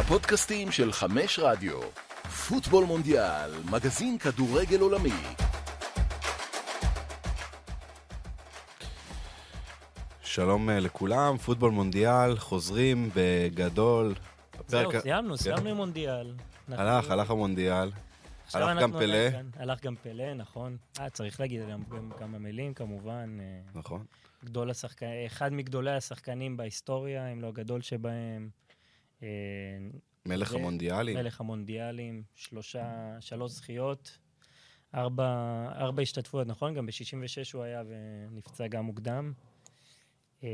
הפודקאסטים של חמש רדיו. פוטבול מונדיאל, מגזין כדורגל עולמי. שלום אה, לכולם, פוטבול מונדיאל, חוזרים בגדול. זהו, הפרק- סיימנו, כן. סיימנו עם מונדיאל. אנחנו- הלך, הלך המונדיאל. עכשיו הלך אנחנו גם פלא. כאן. הלך גם פלא, נכון. אה, צריך להגיד גם גם כמה מילים, כמובן. אה, נכון. גדול השחקן, אחד מגדולי השחקנים בהיסטוריה, אם לא הגדול שבהם. אה, מלך המונדיאלים. מלך המונדיאלים, שלושה, שלוש זכיות, ארבע, ארבע השתתפויות, נכון? גם ב-66 הוא היה ונפצע גם מוקדם. אה,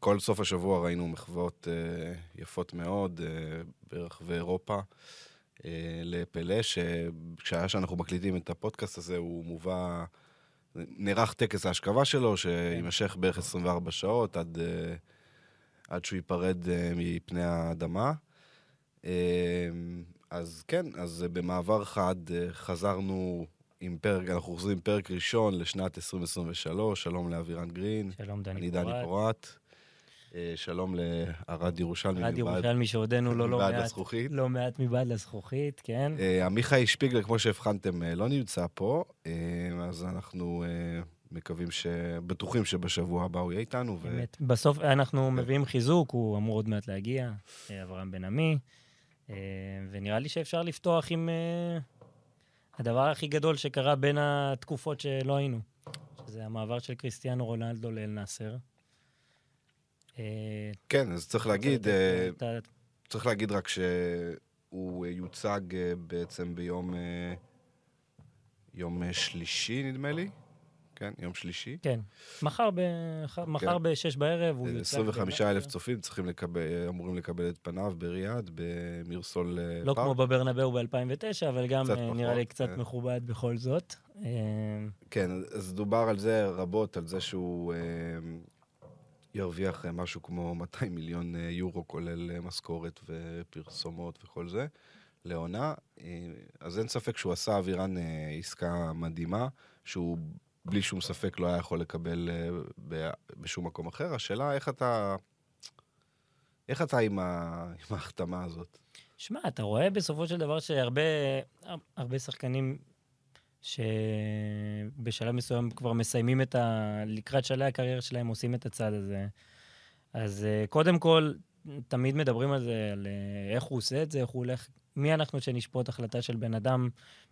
כל סוף השבוע ראינו מחוות אה, יפות מאוד אה, ברחבי אירופה אה, לפלא, שכשהיה שאנחנו מקליטים את הפודקאסט הזה, הוא מובא, נערך טקס ההשכבה שלו, שיימשך בערך 24 שעות עד, אה, עד שהוא ייפרד אה, מפני האדמה. אה, אז כן, אז במעבר חד אה, חזרנו עם פרק, אנחנו חוזרים פרק ראשון לשנת 2023, שלום לאבירן גרין. שלום, דני אני דני פורט. אה, שלום לערד ירושלמי. רד מבעד- ירושלמי שעודנו לא, לא מעט, לזכוכית. לא מעט מבעד לזכוכית, כן. אה, עמיחי שפיגלר, כמו שהבחנתם, אה, לא נמצא פה, אז אנחנו מקווים ש... בטוחים שבשבוע הבא הוא יהיה איתנו. ו... באמת. בסוף אנחנו מביאים חיזוק, הוא אמור עוד מעט להגיע, אברהם בן עמי, אה, ונראה לי שאפשר לפתוח עם הדבר הכי גדול שקרה בין התקופות שלא היינו, שזה המעבר של קריסטיאנו רונלדו לאל נאסר. כן, אז צריך להגיד, אה, צריך להגיד רק שהוא יוצג אה, בעצם ביום אה, יום שלישי, נדמה לי. כן, יום שלישי. כן, מחר ב- מחר בשש בערב הוא יוצג. 25 באל אלף. צופים צריכים לקבל, אמורים לקבל את פניו בריאד, במירסול אה, לא פארק. כמו בברנבאו ב-2009, אבל גם קצת אה, פחות, נראה לי קצת כן. מכובד בכל זאת. כן, אז דובר על זה רבות, על זה שהוא ירוויח אה, משהו כמו 200 מיליון אה, יורו, כולל אה, משכורת ופרסומות וכל זה, לעונה. אז אין ספק שהוא עשה אבירן עסקה מדהימה, שהוא בלי שום ספק לא היה יכול לקבל בשום מקום אחר. השאלה איך אתה... איך אתה עם, ה... עם ההחתמה הזאת? שמע, אתה רואה בסופו של דבר שהרבה הרבה שחקנים שבשלב מסוים כבר מסיימים את ה... לקראת שלבי הקריירה שלהם עושים את הצעד הזה. אז אה, קודם כל, תמיד מדברים על זה, על אה, איך הוא עושה את זה, איך הוא הולך... מי אנחנו שנשפוט החלטה של בן אדם,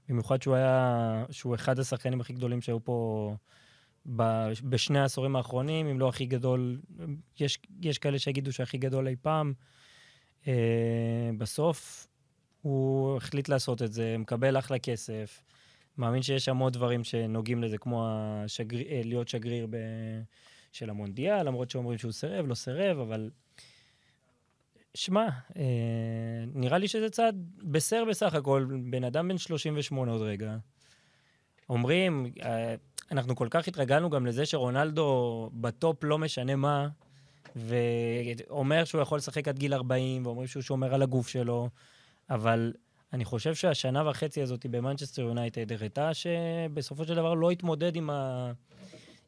במיוחד שהוא היה... שהוא אחד השחקנים הכי גדולים שהיו פה ב... בשני העשורים האחרונים, אם לא הכי גדול, יש, יש כאלה שיגידו שהכי גדול אי פעם. Uh, בסוף הוא החליט לעשות את זה, מקבל אחלה כסף, מאמין שיש עוד דברים שנוגעים לזה, כמו השגר... אה, להיות שגריר ב... של המונדיאל, למרות שאומרים שהוא סירב, לא סירב, אבל... שמע, אה, נראה לי שזה צעד בסדר בסך הכל, בן אדם בן 38 עוד רגע. אומרים, אה, אנחנו כל כך התרגלנו גם לזה שרונלדו בטופ לא משנה מה, ואומר שהוא יכול לשחק עד גיל 40, ואומרים שהוא שומר על הגוף שלו, אבל אני חושב שהשנה וחצי הזאת במנצ'סטר יונייטד הראתה שבסופו של דבר לא התמודד עם, ה...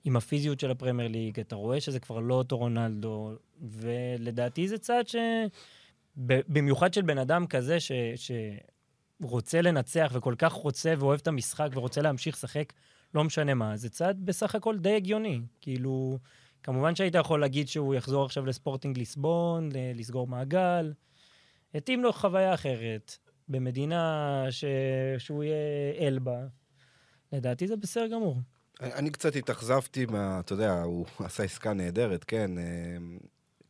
עם הפיזיות של הפרמייר ליג. אתה רואה שזה כבר לא אותו רונלדו, ולדעתי זה צעד ש... במיוחד של בן אדם כזה ש... שרוצה לנצח וכל כך רוצה ואוהב את המשחק ורוצה להמשיך לשחק, לא משנה מה, זה צעד בסך הכל די הגיוני. כאילו, כמובן שהיית יכול להגיד שהוא יחזור עכשיו לספורטינג ליסבון, לסגור מעגל. התאים לו חוויה אחרת, במדינה ש... שהוא יהיה אל בה. לדעתי זה בסדר גמור. אני קצת התאכזבתי מה... אתה יודע, הוא עשה עסקה נהדרת, כן, אה,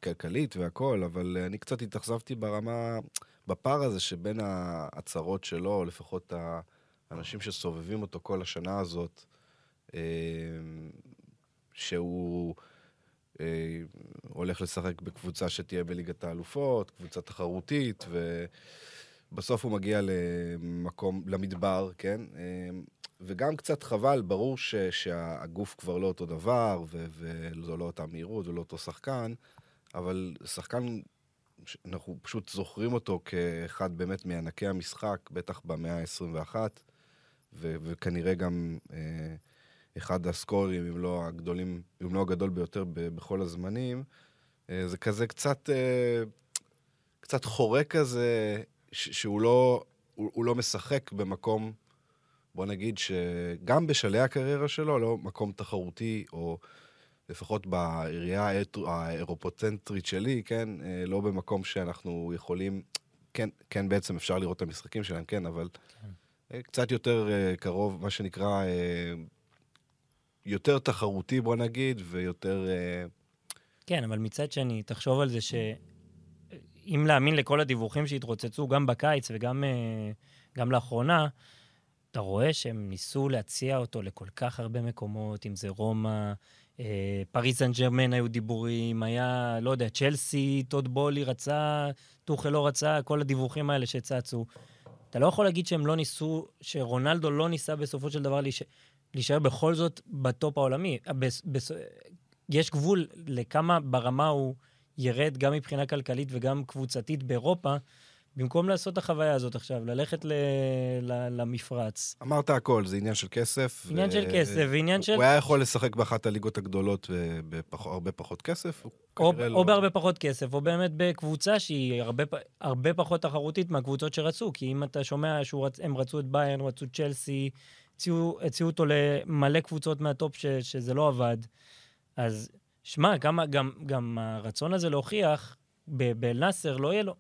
כלכלית והכול, אבל אני קצת התאכזבתי ברמה, בפער הזה שבין ההצהרות שלו, לפחות האנשים שסובבים אותו כל השנה הזאת, אה, שהוא אה, הולך לשחק בקבוצה שתהיה בליגת האלופות, קבוצה תחרותית, ובסוף הוא מגיע למקום, למדבר, כן? אה, וגם קצת חבל, ברור ש, שהגוף כבר לא אותו דבר, ו, וזו לא אותה מהירות ולא אותו שחקן, אבל שחקן, אנחנו פשוט זוכרים אותו כאחד באמת מענקי המשחק, בטח במאה ה-21, ו, וכנראה גם אה, אחד הסקוררים, אם לא הגדולים, אם לא הגדול ביותר ב, בכל הזמנים. אה, זה כזה קצת, אה, קצת חורק כזה, שהוא לא, הוא, הוא לא משחק במקום, בוא נגיד שגם בשלהי הקריירה שלו, לא מקום תחרותי, או לפחות האטרו- האירופוצנטרית שלי, כן, אה, לא במקום שאנחנו יכולים, כן, כן בעצם אפשר לראות את המשחקים שלהם, כן, אבל אה, קצת יותר אה, קרוב, מה שנקרא, יותר תחרותי, בוא נגיד, ויותר... כן, אבל מצד שני, תחשוב על זה שאם להאמין לכל הדיווחים שהתרוצצו גם בקיץ וגם אה, גם לאחרונה, אתה רואה שהם ניסו להציע אותו לכל כך הרבה מקומות, אם זה רומא, אה, פריס סן ג'רמן היו דיבורים, היה, לא יודע, צ'לסי, טוד בולי רצה, טוחל לא רצה, כל הדיווחים האלה שצצו. אתה לא יכול להגיד שהם לא ניסו, שרונלדו לא ניסה בסופו של דבר להישאר, להישאר בכל זאת בטופ העולמי. בס, בס, יש גבול לכמה ברמה הוא ירד גם מבחינה כלכלית וגם קבוצתית באירופה, במקום לעשות את החוויה הזאת עכשיו, ללכת ל, ל, למפרץ. אמרת הכל, זה עניין של כסף. עניין של כסף ועניין של... הוא היה יכול לשחק באחת הליגות הגדולות בהרבה פחות כסף, או, כנראה או לא... בהרבה פחות כסף, או באמת בקבוצה שהיא הרבה, הרבה פחות תחרותית מהקבוצות שרצו, כי אם אתה שומע שהם רצו את ביירן, רצו צ'לסי, הציעו אותו למלא קבוצות מהטופ ש, שזה לא עבד, אז שמע, גם, גם, גם הרצון הזה להוכיח, ב- באל-נאסר לא יהיה לו...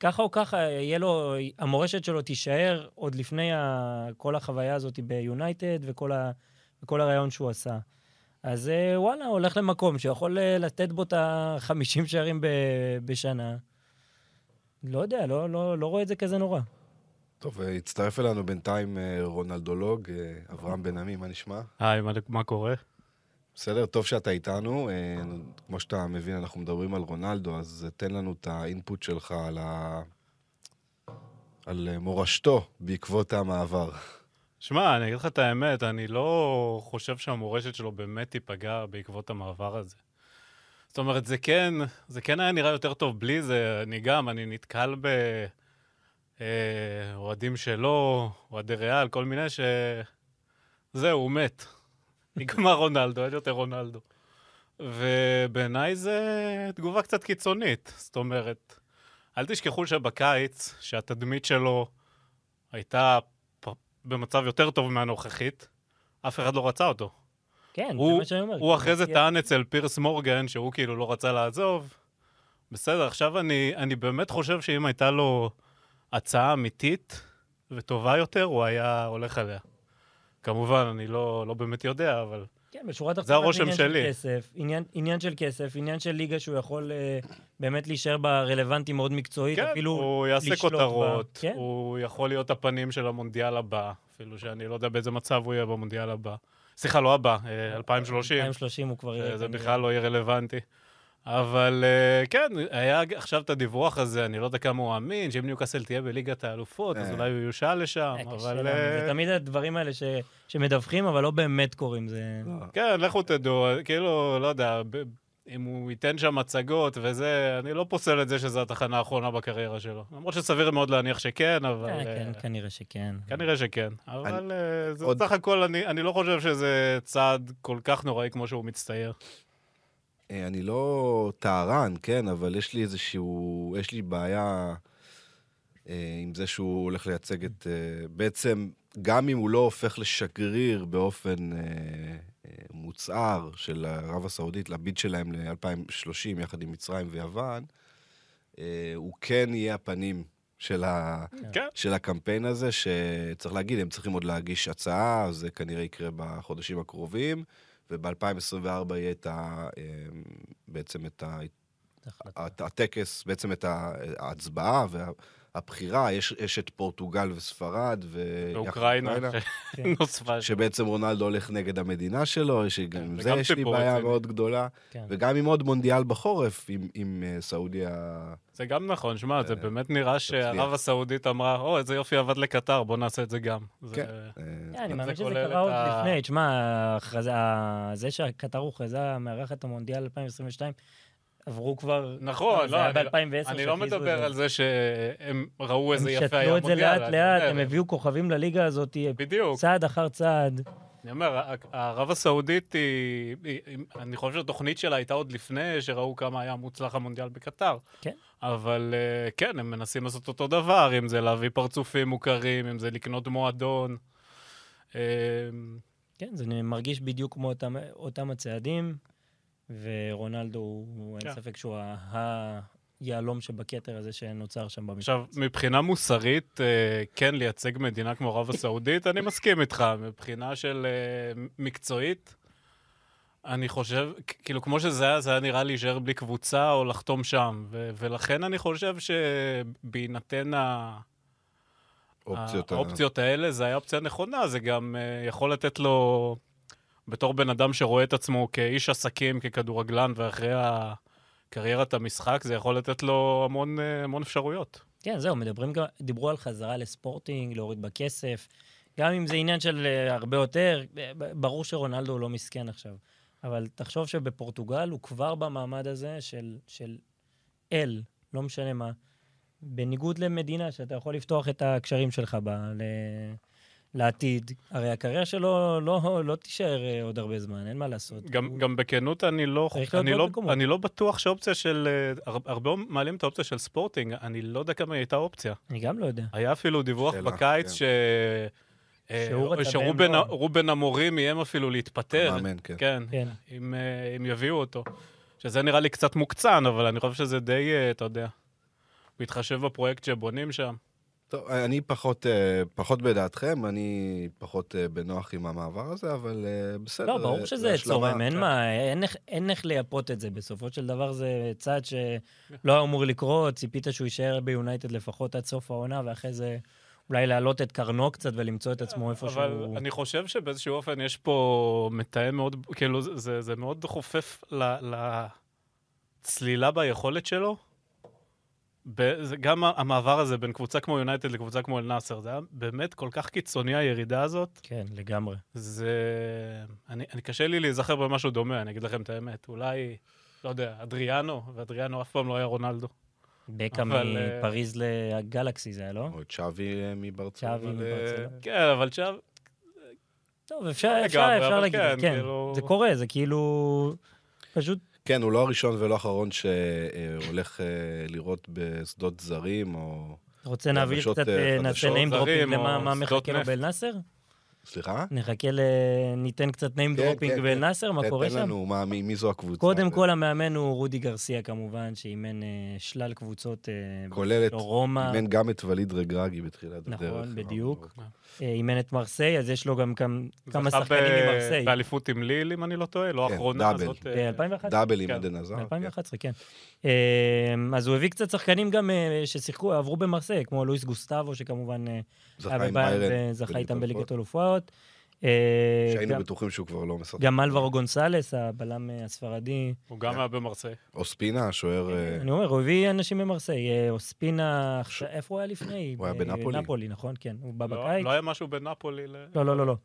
ככה או ככה, יהיה לו, המורשת שלו תישאר עוד לפני ה, כל החוויה הזאת ביונייטד וכל, ה, וכל הרעיון שהוא עשה. אז אה, וואלה, הולך למקום שיכול אה, לתת בו את ה-50 שערים ב- בשנה. לא יודע, לא, לא, לא רואה את זה כזה נורא. טוב, אה, הצטרף אלינו בינתיים רונלדולוג, אברהם בן עמי, מה נשמע? היי, מה, מה קורה? בסדר, טוב שאתה איתנו. אה, כמו שאתה מבין, אנחנו מדברים על רונלדו, אז אה, תן לנו את האינפוט שלך על, ה... על אה, מורשתו בעקבות המעבר. שמע, אני אגיד לך את האמת, אני לא חושב שהמורשת שלו באמת תיפגע בעקבות המעבר הזה. זאת אומרת, זה כן, זה כן היה נראה יותר טוב בלי זה. אני גם, אני נתקל באוהדים שלו, אוהדי ריאל, כל מיני ש... זהו, הוא מת. נגמר רונלדו, אין יותר רונלדו. ובעיניי זה תגובה קצת קיצונית. זאת אומרת, אל תשכחו שבקיץ, שהתדמית שלו הייתה במצב יותר טוב מהנוכחית, אף אחד לא רצה אותו. כן, זה הוא, מה שאני אומר. הוא אחרי זה כי- טען אצל פירס מורגן שהוא כאילו לא רצה לעזוב. בסדר, עכשיו אני, אני באמת חושב שאם הייתה לו הצעה אמיתית וטובה יותר, הוא היה הולך עליה. כמובן, אני לא, לא באמת יודע, אבל... כן, בשורה זה התחתונה הרושם עניין שלי. של כסף, עניין, עניין של כסף, עניין של ליגה שהוא יכול אה, באמת להישאר בה רלוונטי מאוד מקצועית, כן, אפילו הוא יעשה לשלוט בה. כותרות, כן. הוא יכול להיות הפנים של המונדיאל הבא, אפילו שאני לא יודע באיזה מצב הוא יהיה במונדיאל הבא. סליחה, לא הבא, אה, 2030. 2030 הוא כבר יהיה... זה. בכלל לא יהיה רלוונטי. אבל אה, כן, היה עכשיו את הדיווח הזה, אני לא יודע כמה הוא אמין, שאם ניוקאסל תהיה בליגת האלופות, אז אה. אולי הוא יושאל לשם, אה, אבל... זה תמיד הדברים האלה ש- שמדווחים, אבל לא באמת קורים. זה... כן, לכו תדעו, כאילו, לא יודע, ב- אם הוא ייתן שם מצגות וזה, אני לא פוסל את זה שזו התחנה האחרונה בקריירה שלו. למרות שסביר מאוד להניח שכן, אבל... כן, כנראה שכן. כנראה שכן. אבל זה עוד- סך הכל, אני אני לא חושב שזה צעד כל כך נוראי כמו שהוא מצטייר. אה, אני לא טהרן, כן, אבל יש לי איזשהו... יש לי בעיה אה, עם זה שהוא הולך לייצג את... אה, בעצם, גם אם הוא לא הופך לשגריר באופן אה, אה, מוצהר של ערב הסעודית, לביד שלהם ל-2030 יחד עם מצרים ויוון, אה, הוא כן יהיה הפנים של, ה... כן. של הקמפיין הזה, שצריך להגיד, הם צריכים עוד להגיש הצעה, זה כנראה יקרה בחודשים הקרובים, וב-2024 יהיה את ה... אה, בעצם את ה... הטקס, בעצם את ההצבעה והבחירה, יש, יש את פורטוגל וספרד, ו... באוקראינה, כן. שנוספה. שבעצם רונלדו הולך נגד המדינה שלו, שגם עם זה זה יש לי בעיה רציני. מאוד גדולה, כן. וגם עם עוד מונדיאל בחורף, עם, עם אה, סעודיה... זה גם נכון, שמע, זה אה, באמת נראה שערב הסעודית אמרה, או, איזה יופי עבד לקטר, בוא נעשה את זה גם. זה- כן. אה, כן, אני זה מאמין שזה קרה עוד לפני. תשמע, זה שקטר הוכרזה מארחת המונדיאל 2022, עברו כבר... נכון, זה לא, אני לא- ב-2010 אני לא מדבר על זה שהם ראו הם איזה יפה היה שתלו את זה המונדיאל. לאט אני לאט, אומר, הם הביאו כוכבים לליגה הזאת, בדיוק. צעד אחר צעד. אני אומר, ערב הסעודית היא, היא- היא- אני חושב שהתוכנית שלה הייתה עוד לפני שראו כמה היה מוצלח המונדיאל בקטר. כן. אבל אה, כן, הם מנסים לעשות אותו דבר, אם זה להביא פרצופים מוכרים, אם זה לקנות מועדון. אה, כן, זה מרגיש בדיוק כמו אותם, אותם הצעדים, ורונלדו, הוא, אין כן. ספק שהוא היהלום שבכתר הזה שנוצר שם במפרץ. עכשיו, מבחינה מוסרית, אה, כן, לייצג מדינה כמו ערב הסעודית, אני מסכים איתך. מבחינה של אה, מקצועית, אני חושב, כאילו, כמו שזה היה, זה היה נראה להישאר בלי קבוצה או לחתום שם. ו- ולכן אני חושב שבהינתן ה... אופציות ה- האופציות האלה, זה היה אופציה נכונה, זה גם uh, יכול לתת לו, בתור בן אדם שרואה את עצמו כאיש עסקים, ככדורגלן, ואחרי קריירת המשחק, זה יכול לתת לו המון, uh, המון אפשרויות. כן, זהו, מדברים דיברו על חזרה לספורטינג, להוריד בכסף. גם אם זה עניין של uh, הרבה יותר, אה, ברור שרונלדו הוא לא מסכן עכשיו. אבל תחשוב שבפורטוגל הוא כבר במעמד הזה של, של אל, לא משנה מה. בניגוד למדינה, שאתה יכול לפתוח את הקשרים שלך בה ל... לעתיד. הרי הקריירה שלו לא, לא תישאר אה, עוד הרבה זמן, אין מה לעשות. גם, הוא... גם בכנות, אני לא, אני, לא. אני לא בטוח שהאופציה של... אה, הר- הרבה מעלים את האופציה של ספורטינג, אני לא יודע כמה הייתה אופציה. אני גם לא יודע. היה אפילו דיווח שאלה, בקיץ כן. ש... אה, שרובן המורים איים אפילו להתפטר. מאמן, כן. כן, כן. אם, אם יביאו אותו. שזה נראה לי קצת מוקצן, אבל אני חושב שזה די, אתה יודע, מתחשב בפרויקט שבונים שם. טוב, אני פחות, אה, פחות בדעתכם, אני פחות אה, בנוח עם המעבר הזה, אבל אה, בסדר. לא, ברור אה, שזה צורם, אין כן. מה, אין איך- אין איך לייפות את זה. בסופו של דבר זה צעד שלא אמור לקרות, ציפית שהוא יישאר ביונייטד לפחות עד סוף העונה, ואחרי זה אולי להעלות את קרנו קצת ולמצוא את עצמו איפה אבל שהוא... אני חושב שבאיזשהו אופן יש פה מתאם מאוד, כאילו, זה- זה, מאוד חופף ל- לצלילה ביכולת שלו. גם המעבר הזה בין קבוצה כמו יונייטד לקבוצה כמו אל-נאסר, זה היה באמת כל כך קיצוני הירידה הזאת. כן, לגמרי. זה... אני, אני קשה לי להיזכר במשהו דומה, אני אגיד לכם את האמת. אולי, לא יודע, אדריאנו, ואדריאנו אף פעם לא היה רונלדו. בקע אבל, אה, מפריז לגלקסי זה היה, לא? או צ'אבי אה, מברצלונה. צ'אבי ל- מברצלונה. כן, אבל עכשיו... טוב, אפשר אפשר- אפשר להגיד, כן, כן. כאילו- זה קורה, זה כאילו... פשוט כן, הוא לא הראשון ולא האחרון שהולך אה, לראות בשדות זרים, או... רוצה נעביר יבשות, קצת, אה, אה, נעשה זרים, dropping למה מחכה לו נפט. באל-נאסר? סליחה? נחכה ל... ניתן קצת name כן, dropping כן, באל-נאסר, מה תן- קורה תן שם? לנו, מה, מי מי זו הקבוצה? קודם ו- כל, המאמן הוא רודי גרסיה כמובן, שאימן אה, שלל קבוצות, אה, כולל את... רומא, אימן גם את וליד רגרגי בתחילת נכון, הדרך. בדיוק. אבל- אה, אימן את מרסיי, אז יש לו גם כמה זכה שחקנים ב- ממרסיי. באליפות עם ליל, אם אני לא טועה, לא כן, האחרונה, דאבל. זאת... אה, ב-2011? דאבל עם כן. עדן עזר. ב-2011, כן. אה, אז הוא הביא קצת שחקנים גם ששיחקו, עברו במרסיי, כמו לואיס גוסטבו, שכמובן זכה היה עם ביירן. וזכה בליגת איתם. בליגת אלופות. אה, שהיינו גם- בטוחים שהוא כבר לא משחק. גם אלברו גונסלס, הבלם הספרדי. הוא גם היה במרסיי. אוספינה, השוער... אה, אני אומר, הוא הביא אנשים ממרסיי. אה, אוספינה, עכשיו- איפה הוא היה לפני? הוא היה בנפולי. בנפולי, נכון, כן. הוא בא לא בקיץ. לא היה משהו בנפולי ל... לא, לא, לא, לא.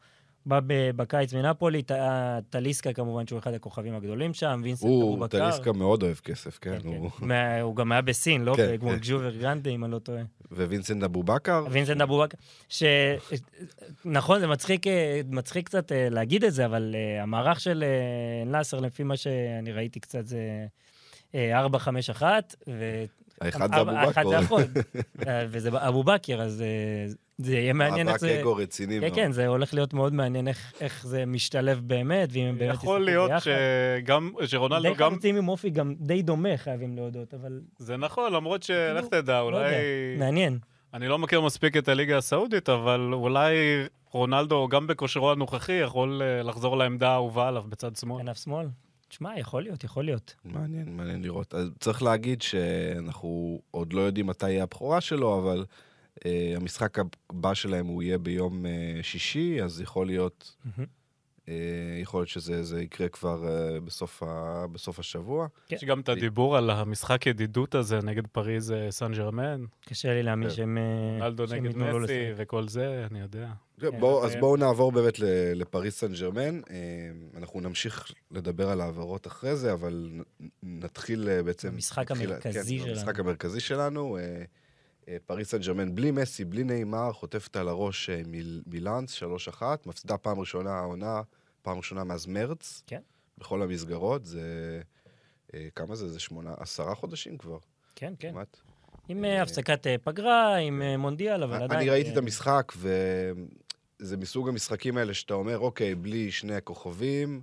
בא בקיץ מנפולי, אה, טליסקה כמובן, שהוא אחד הכוכבים הגדולים שם, וינסנט הוא, אבובקר. טליסקה מאוד אוהב כסף, כן? כן, כן. הוא- מה- הוא גם היה בסין, לא? כן, כמו כן. גואנגג'ואו אוורגרנדה, אם אני לא טועה. ווינסנט אבובכר, וינסנט אבובקר, ש... נכון, זה מצחיק, אה, מצחיק קצת אה, להגיד את זה, אבל המערך של נאסר, לפי מה שאני ראיתי קצת, זה אה, 4-5-1, ו... האחד זה אבו האחד זה בכר. האחד. אה, וזה אבובכר, אז אה, זה יהיה מעניין איך מאבק זה... אגו רציני כן, מאוד. כן, זה הולך להיות מאוד מעניין איך, איך זה משתלב באמת, ואם הם באמת יכול ישחקו להיות ביחד. שגם, שרונלדו די גם... חלוצים עם אופי גם די דומה, חייבים להודות, אבל זה נכון, למרות שלך כאילו, תדע, לא אולי... מעניין. אני לא מכיר מספיק את הליגה הסעודית, אבל אולי רונלדו, גם בכושרו הנוכחי, יכול אה, לחזור לעמדה האהובה עליו בצד שמאל. כנף שמאל? תשמע, יכול להיות, יכול להיות. מעניין, מעניין לראות. אז צריך להגיד שאנחנו עוד לא יודעים מתי יהיה הבכורה שלו, אבל uh, המשחק הבא שלהם הוא יהיה ביום uh, שישי, אז יכול להיות, מהמם. Uh, יכול להיות שזה זה יקרה כבר uh, בסוף, ה, בסוף השבוע. כן. יש גם את הדיבור על המשחק ידידות הזה נגד פריז אה, סן ג'רמן, קשה לי להאמין כן. שהם... אה, שהם נגד מסי. וכל זה, אני יודע. בוא, אז כן. בואו נעבור באמת ל- לפריס סן ג'רמן. אה, אנחנו נמשיך לדבר על העברות אחרי זה, אבל נתחיל אה, בעצם... נתחיל- המרכזי כן, שלנו. במשחק המרכזי שלנו. אה, פריס סן ג'רמן בלי מסי, בלי נאמר, חוטפת על הראש אה, מיל- מילאנס, 3-1, מפסידה פעם ראשונה העונה, פעם ראשונה מאז מרץ. כן. בכל המסגרות, זה... אה, כמה זה? זה שמונה, עשרה חודשים כבר, כן, כן. כמעט. עם אה, הפסקת אה, פגרה, עם אה, מונדיאל, אבל עדיין... אני ראיתי אה, את המשחק, וזה מסוג המשחקים האלה שאתה אומר, אוקיי, בלי שני הכוכבים,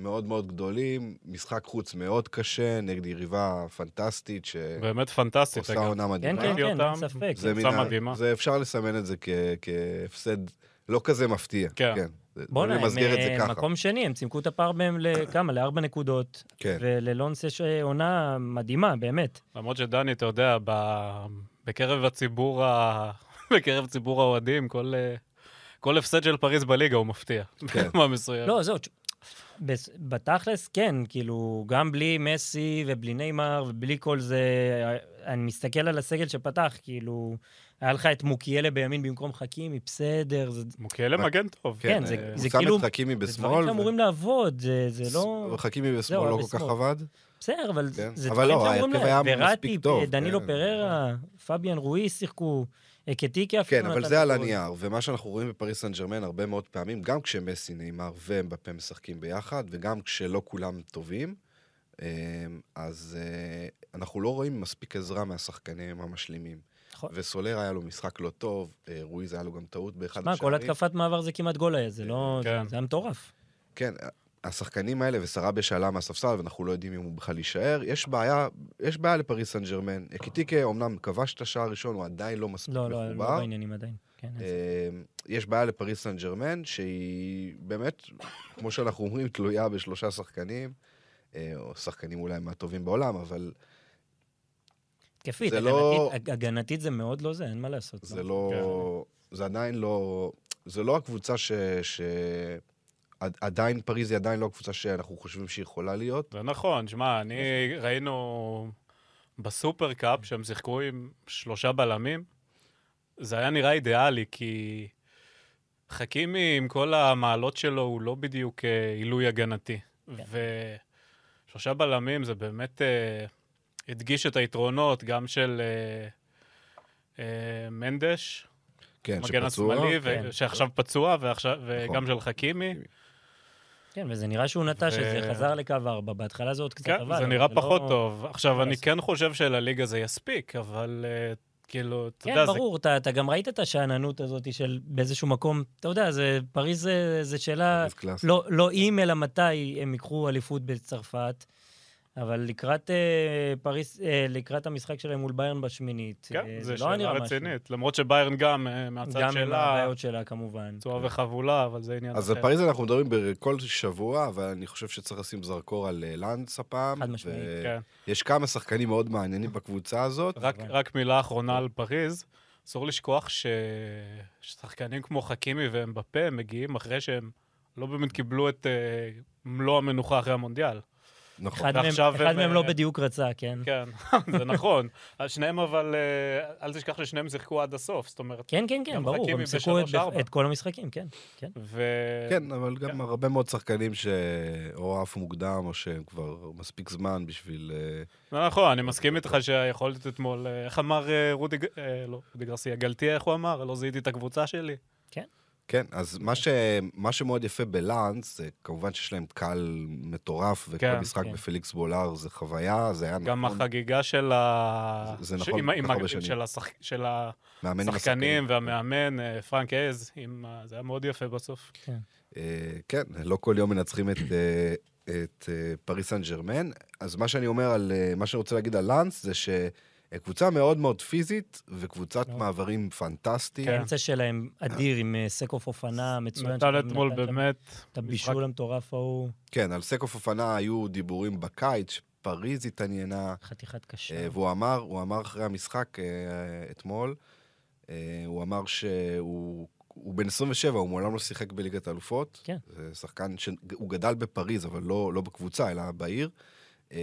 מאוד מאוד גדולים, משחק חוץ מאוד קשה, נגד יריבה פנטסטית, שעושה באמת פנטסטית, אגב. עונה כן, מדהימה. כן, ראיתי כן, אין. ספק. זה קבוצה מן ה- מדהימה. זה אפשר לסמן את זה כ- כהפסד לא כזה מפתיע. כן. בוא בוא'נה, הם זה אה. מקום שני, הם צימקו את הפער בהם לכמה? לארבע נקודות. כן. וללונס יש אה, עונה מדהימה, באמת. למרות שדני, אתה יודע, ב... בקרב הציבור ה... בקרב ציבור האוהדים, כל, אה, כל הפסד של פריז בליגה הוא מפתיע. כן. ברמה מסוימת. לא, זהו, בתכלס, כן, כאילו, גם בלי מסי ובלי נeyמר ובלי כל זה, אני מסתכל על הסגל שפתח, כאילו, היה לך את מוקיאלה בימין במקום חכימי, בסדר, זה מוקיאלה מגן טוב. כן, זה- אה, הוא זה שם כאילו- את חכימי זה בשמאל. דברים ו- שאמורים לעבוד, זה זה לא... חכימי בשמאל זהו, לא כל כך בשמאל. עבד. בסדר, אבל כן. זה אבל דברים לא, שאמורים ההרכב היה לעבוד. מספיק וראטי, דנילו כן. פררה, פביאן רואי שיחקו, קטיקי אפילו כן, אבל זה על. הנייר, ומה שאנחנו רואים בפריס סן ג'רמן הרבה מאוד פעמים, גם כשמסי, נאמר ומבפה משחקים ביחד, וגם כשלא כולם טובים, אה, אז אה, אנחנו לא רואים מספיק עזרה מהשחקנים המשלימים. נכון. וסולר היה לו משחק לא טוב, אה, רואיז היה לו גם טעות באחד שמע, כל השערים. התקפת מעבר זה כמעט גול היה, זה לא... כן. זה היה מטורף. כן, השחקנים האלה, וסרביה שעלה מהספסל, ואנחנו לא יודעים אם הוא בכלל יישאר, יש בעיה, יש בעיה לפריס סן ג'רמן. קיטיקה אומנם כבש את השער הראשון, הוא עדיין לא מספיק לא, לא, לא מחובר. בעניינים עדיין. כן. אה, יש בעיה לפריס סן ג'רמן, שהיא באמת, כמו שאנחנו אומרים, תלויה בשלושה שחקנים, אה, או שחקנים אולי מהטובים בעולם, אבל התקפית, זה לא- הגנתית- הגנתית זה מאוד לא זה, אין מה לעשות. זה לא... זה עדיין לא... זה לא הקבוצה ש... עדיין פריז היא עדיין לא הקבוצה שאנחנו חושבים שהיא יכולה להיות. זה נכון, שמע, אני ראינו בסופר קאפ שהם שיחקו עם שלושה בלמים, זה היה נראה אידיאלי, כי חכימי עם כל המעלות שלו הוא לא בדיוק אה, עילוי הגנתי. כן. ושלושה בלמים זה באמת אה, הדגיש את היתרונות גם של אה, אה, מנדש, כן, מגן שפצוע. השמאלי, כן. שעכשיו פצוע, ועכשיו- נכון. וגם של חכימי. כן, וזה נראה שהוא נטש את זה, ו- חזר לקו ארבע, בהתחלה זה עוד קצת כן, עבד. זה אבל נראה לא- פחות טוב. עכשיו, אני. כן חושב שלליגה זה יספיק, אבל אה, כאילו, אתה כן, יודע, זה... ברור, אתה, אתה גם ראית את השאננות הזאת של באיזשהו מקום, אתה יודע, זה, פריז זה, זה שאלה, פריז קלאס. לא, לא אם אלא מתי הם ייקחו אליפות בצרפת, אבל לקראת אה, פריז, אה, לקראת המשחק שלהם מול ביירן בשמינית, כן, אה, זו לא היה נראה שאלה משהו. רצינית. למרות שביירן גם אה, מהצד גם עם שלה, הבעיות שלה כמובן. פצועה וחבולה, אבל זה עניין אז אחר. על פריז אנחנו מדברים בכל שבוע, אבל אני חושב שצריך לשים זרקור על אה, לאנס הפעם. חד משמעית. כן. יש כמה שחקנים מאוד מעניינים בקבוצה הזאת. רק, כמובן. רק מילה אחרונה על פריז, אסור לשכוח ש... ששחקנים כמו חכימי ואמבפה מגיעים אחרי שהם לא באמת קיבלו את uh, מלוא המנוחה אחרי המונדיאל. נכון. אחד מהם, אחד הם, מהם לא אה, בדיוק רצה, כן? כן, זה נכון. שניהם אבל, אה, אל תשכח ששניהם שיחקו עד הסוף, זאת אומרת, כן, כן, כן, ברור, הם שיחקו את. את כל המשחקים, כן, כן. ו... כן, אבל גם הרבה מאוד שחקנים שאו עפו מוקדם, או שהם כבר מספיק זמן בשביל... אה, זה נכון, אני מסכים איתך שהיכולת אתמול, איך אמר רודי, לא, רודי גרסיה, גלטיה, איך הוא אמר? לא זיהיתי את הקבוצה שלי. כן, אז מה, ש... מה שמאוד יפה בלאנס, זה כמובן שיש להם קהל מטורף, וכל כן, משחק כן. בפליקס בולר זה חוויה, זה היה גם נכון. החגיגה של ה... זה- זה ש- נכון, עם ה- עם ה- הרבה שנים. של השח- של עם השחקנים והמאמן, אה, פרנק עז, עם זה היה מאוד יפה בסוף. אה, כן, לא כל יום מנצחים את, אה, את אה, פריס סן ג'רמן. אז מה שאני אומר על, אה, מה שאני רוצה להגיד על לאנס, זה שקבוצה מאוד מאוד פיזית, וקבוצת. מעברים פנטסטית. כן. האמצע שלהם אדיר, עם אה, סקוף אופנה מצוין. נתן אתמול באמת... את הבישול המטורף ההוא, כן, על סקוף אופנה היו דיבורים בקיץ, שפריז התעניינה, חתיכת קשה. אה, והוא אמר, הוא אמר אחרי המשחק אה, אתמול, הוא אמר שהוא... הוא בן 27, הוא מעולם לא שיחק בליגת האלופות. כן. זה שחקן שהוא גדל בפריז, אבל לא, לא בקבוצה, אלא בעיר. אה,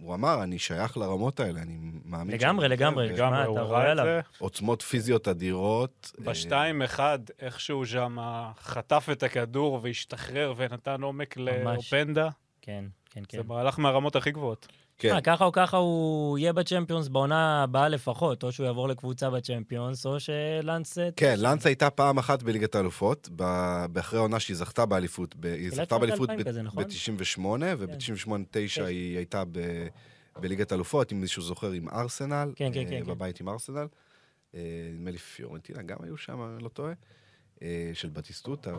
הוא אמר, אני שייך לרמות האלה, אני מאמין... לגמרי, שאני לגמרי. לגמרי, אתה רואה עליו. עוצמות פיזיות אדירות. אה, בשתיים אחד, איכשהו שם חטף את הכדור והשתחרר ונתן עומק. לאופנדה. כן. כן, כן. זה מהלך מהרמות הכי גבוהות. כן, אה, ככה או ככה הוא יהיה בצ'מפיונס בעונה הבאה לפחות, או שהוא יעבור לקבוצה בצ'מפיונס, או שלאנס... אה, כן, לאנס הייתה פעם אחת בליגת האלופות, באחרי העונה שהיא זכתה באליפות. היא זכתה באליפות 2000 כזה, נכון? ב-98, וב-98-9 היא הייתה בליגת האלופות, אם מישהו זוכר, עם ארסנל. כן, כן, אה, כן, כן. בבית עם ארסנל. נדמה לי פיורנטינה גם היו שם, אני לא טועה. של בטיסטוטה,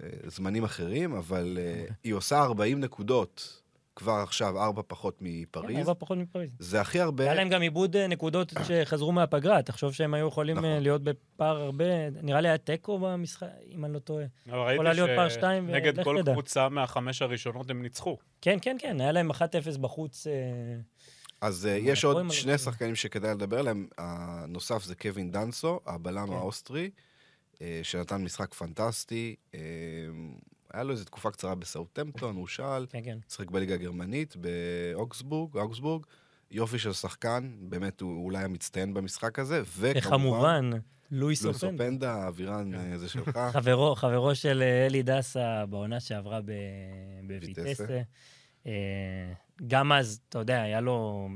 וזמנים אחרים, אבל אה, היא עושה 40 נקודות כבר עכשיו, ארבע פחות כן, מפריז. ארבע פחות מפריז. זה הכי הרבה... היה להם גם עיבוד אה, נקודות שחזרו מהפגרה, תחשוב שהם היו יכולים נכון. אה, להיות בפער הרבה, נראה לי היה תיקו במשחק, אם אני לא טועה. אבל ראיתי יכולה להיות פער שתיים, שנגד ולך כל. קבוצה מהחמש הראשונות הם ניצחו. כן, כן, כן, היה להם 1-0 בחוץ. אה, אז יש עוד שני. שחקנים שכדאי לדבר עליהם. הנוסף זה קווין דנסו, הבלם כן. האוסטרי, שנתן משחק פנטסטי. היה לו איזו תקופה קצרה בסאוטמפטון, הושאל, כן, כן. שיחק בליגה הגרמנית, באוגסבורג, אוגסבורג. יופי של שחקן, באמת הוא אולי המצטיין במשחק הזה, וכמובן... וכמובן, לואיס לואיס אופנדה. אופנדה, האווירן כן. אה, זה שלך. חברו, חברו של אה, אלי דסה בעונה שעברה. בויטסה. אה, גם אז, אתה יודע, היה לו,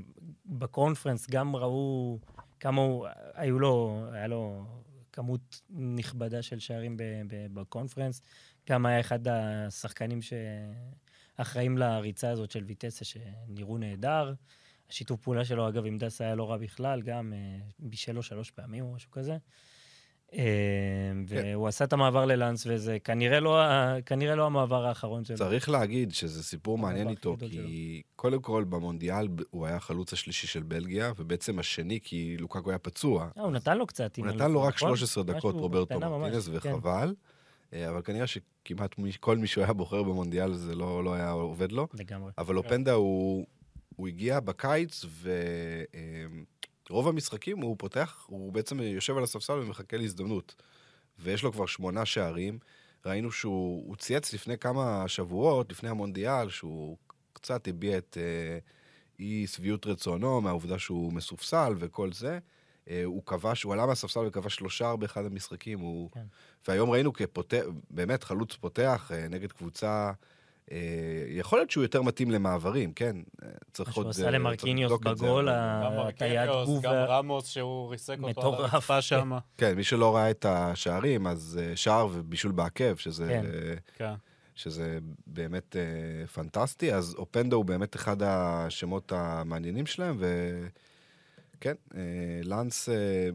בקונפרנס גם ראו כמה הוא, היו לו, היה לו כמות נכבדה של שערים בקונפרנס. גם היה אחד השחקנים שאחראים לריצה הזאת של ויטסה, שנראו נהדר. השיתוף פעולה שלו, אגב, עם דסה היה לא רע בכלל, גם אה, בישל לו שלוש פעמים או משהו כזה. אה, והוא עשה את המעבר ללאנס, וזה כנראה לא, כנראה לא המעבר האחרון שלו. צריך להגיד שזה סיפור מעניין איתו, כי קודם כל במונדיאל הוא היה החלוץ השלישי של בלגיה, ובעצם השני כי לוקקו היה פצוע. אה, הוא נתן לו קצת. הוא נתן לו רק נכון? 13 דקות, משהו רוברטו מרטינס, כן. וחבל. אה, אבל כנראה שכמעט מי- כל מי שהוא היה בוחר במונדיאל זה לא לא היה עובד לו. לגמרי. אבל אופנדה הוא הוא הגיע בקיץ, ורוב המשחקים הוא פותח, הוא בעצם יושב על הספסל ומחכה להזדמנות. ויש לו כבר שמונה שערים. ראינו שהוא הוא צייץ לפני כמה שבועות, לפני המונדיאל, שהוא קצת הביע את אה, אי שביעות רצונו מהעובדה שהוא מסופסל וכל זה. אה, הוא כבש, הוא עלה מהספסל וכבש שלושה באחד המשחקים. הוא... כן. והיום ראינו כפותח, באמת חלוץ פותח אה, נגד קבוצה... אה, יכול להיות שהוא יותר מתאים למעברים, כן? צריך מה שהוא עוד... עשה למרקיניוס בגול, הטיית גוף. גם רמוס שהוא ריסק אותו על מטורף. הרצפה שם. כן, מי שלא ראה את השערים, אז שער ובישול בעקב, שזה... כן. כן. שזה באמת אה, פנטסטי, אז אופנדו הוא באמת אחד השמות המעניינים שלהם, וכן, אה, לאנס אה,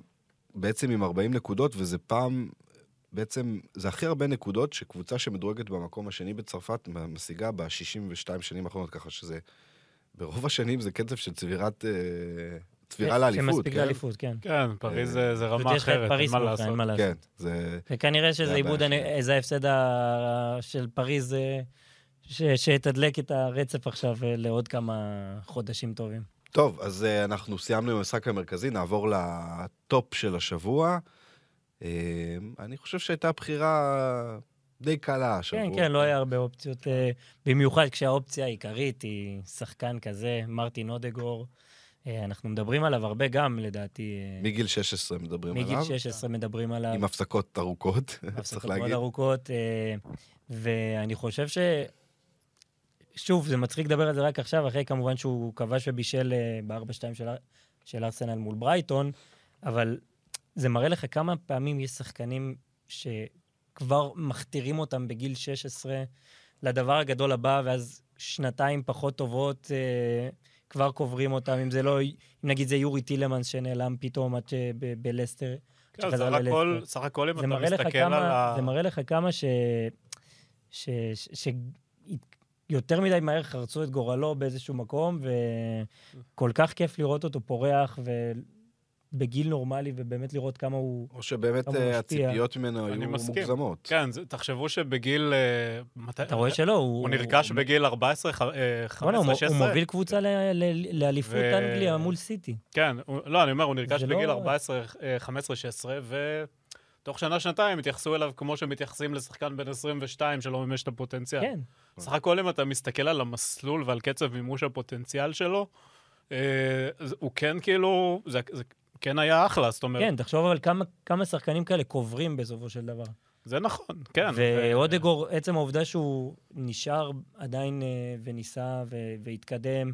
בעצם עם 40 נקודות, וזה פעם, בעצם, זה הכי הרבה נקודות שקבוצה שמדורגת במקום השני בצרפת משיגה ב-62 שנים האחרונות, ככה שזה, ברוב השנים זה קצב של צבירת, אה, צבירה כן, לאליפות, שמספיק כן? לאליפות, כן. כן, פריז זה רמה אחרת, אין מה לעשות. כן, זה... וכנראה שזה זה עיבוד. זה ההפסד של פריז ש- שיתדלק את הרצף עכשיו לעוד כמה חודשים טובים. טוב, אז uh, אנחנו סיימנו עם המשחק המרכזי, נעבור לטופ של השבוע. Uh, אני חושב שהייתה בחירה די קלה השבוע. כן, כן, לא היה הרבה אופציות, אה, במיוחד כשהאופציה העיקרית היא שחקן כזה, מרטין אודגור. אה, אנחנו מדברים עליו הרבה גם, לדעתי. מגיל 16 מדברים מגיל עליו. 16 מדברים עליו. עם הפסקות ארוכות, צריך הפסקות מאוד להגיד. ארוכות, ואני חושב ש... שוב, זה מצחיק לדבר על זה רק עכשיו, אחרי כמובן שהוא כבש ובישל אה, ב-4-2 של, של ארסנל מול ברייטון, אבל זה מראה לך כמה פעמים יש שחקנים שכבר מכתירים אותם בגיל 16 לדבר הגדול הבא, ואז שנתיים פחות טובות אה, כבר קוברים אותם, אם זה לא, אם נגיד זה יורי טילמנס שנעלם פתאום עד ב- בלסטר. כן, סך הכל. סך הכל אם אתה מסתכל על ה... זה מראה לך כמה ש... ש... ש... ש... יותר מדי מהר חרצו את גורלו באיזשהו מקום, וכל כך כיף לראות אותו פורח, ובגיל נורמלי, ובאמת לראות כמה הוא... או שבאמת הוא אה, משפיע. הציפיות ממנו אני היו מסכים. מוגזמות. כן, זה- תחשבו שבגיל... אה, אתה רואה שלא, הוא... הוא נרכש הוא- בגיל 14, ח- אה, בוא'נה, הוא 15, הוא 16. מוביל קבוצה לאליפות ו- אנגליה מול סיטי. כן, הוא- לא, אני אומר, הוא נרכש זה בגיל לא- 14, אה, 15, 16, ותוך שנה-שנתיים התייחסו אליו כמו שמתייחסים לשחקן בן 22 שלא מימש את הפוטנציאל. כן, סך הכל אם אתה מסתכל על המסלול ועל קצב מימוש הפוטנציאל שלו, אה, הוא כן כאילו, זה, זה כן היה אחלה, זאת אומרת, כן, תחשוב אבל כמה- כמה שחקנים כאלה קוברים בסופו של דבר. זה נכון, כן. ואודגור, עצם העובדה שהוא נשאר עדיין אה, וניסה ו- והתקדם,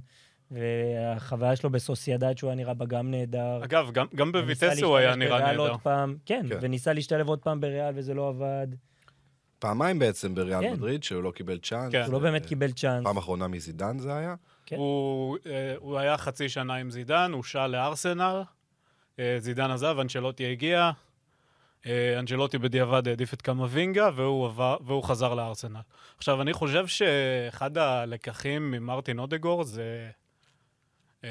והחוויה שלו בסוסיידד, שהוא היה נראה בה גם נהדר. אגב, גם, גם בויטס הוא היה נראה נהדר. עוד פעם, כן, כן. וניסה להשתלב עוד פעם בריאל וזה לא עבד. פעמיים בעצם בריאל כן. מדריד, שהוא לא קיבל צ'אנס. כן. הוא לא באמת קיבל צ'אנס. פעם אחרונה מזידן זה היה. כן. הוא, אה, הוא היה חצי שנה עם זידן, הוא שע לארסנל, אה, זידן עזב, אנצ'לוטי הגיע, אה, אנצ'לוטי בדיעבד העדיף את קמבינגה, והוא, עבר, והוא חזר לארסנל. עכשיו, אני חושב שאחד הלקחים ממרטין אודגור זה, אה,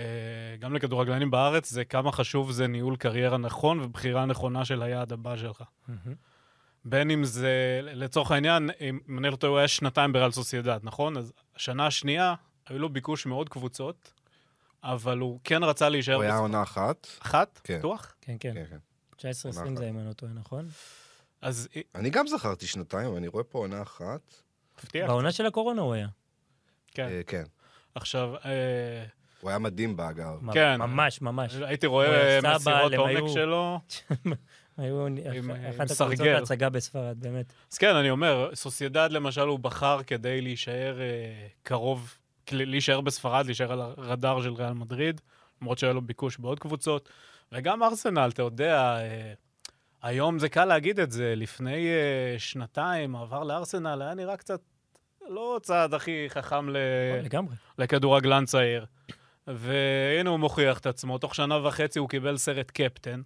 גם לכדורגלנים בארץ, זה כמה חשוב זה ניהול קריירה נכון ובחירה נכונה של היעד הבא שלך. מהמם. בין אם זה, לצורך העניין, אם אני לא טועה, הוא היה שנתיים בריאל סוסיידד, נכון? אז השנה השנייה, היו לו ביקוש מאוד קבוצות, אבל הוא כן רצה להישאר הוא היה. עונה אחת. אחת? כן. בטוח? כן, כן. כן, כן. 19-20 עונה זה, אם אני לא טועה, נכון? אז אני גם זכרתי שנתיים, אני רואה פה עונה אחת. הפתיע. בעונה של הקורונה הוא היה. כן. אה, כן. עכשיו, אה, הוא היה מדהים באגב. מ- כן. ממש, ממש. הייתי רואה מסירות עומק שלו. היו אחת הקבוצות. ההצגה בספרד, באמת. אז כן, אני אומר, סוסיידד למשל הוא בחר כדי להישאר אה, קרוב, להישאר בספרד, להישאר על הרדאר של ריאל מדריד, למרות שהיה לו ביקוש בעוד קבוצות. וגם ארסנל, אתה יודע, אה, היום זה קל להגיד את זה, לפני אה, שנתיים, מעבר לארסנל היה נראה קצת לא צעד הכי חכם ל... לגמרי. לכדורגלן צעיר. והנה הוא מוכיח את עצמו, תוך שנה וחצי הוא קיבל סרט קפטן,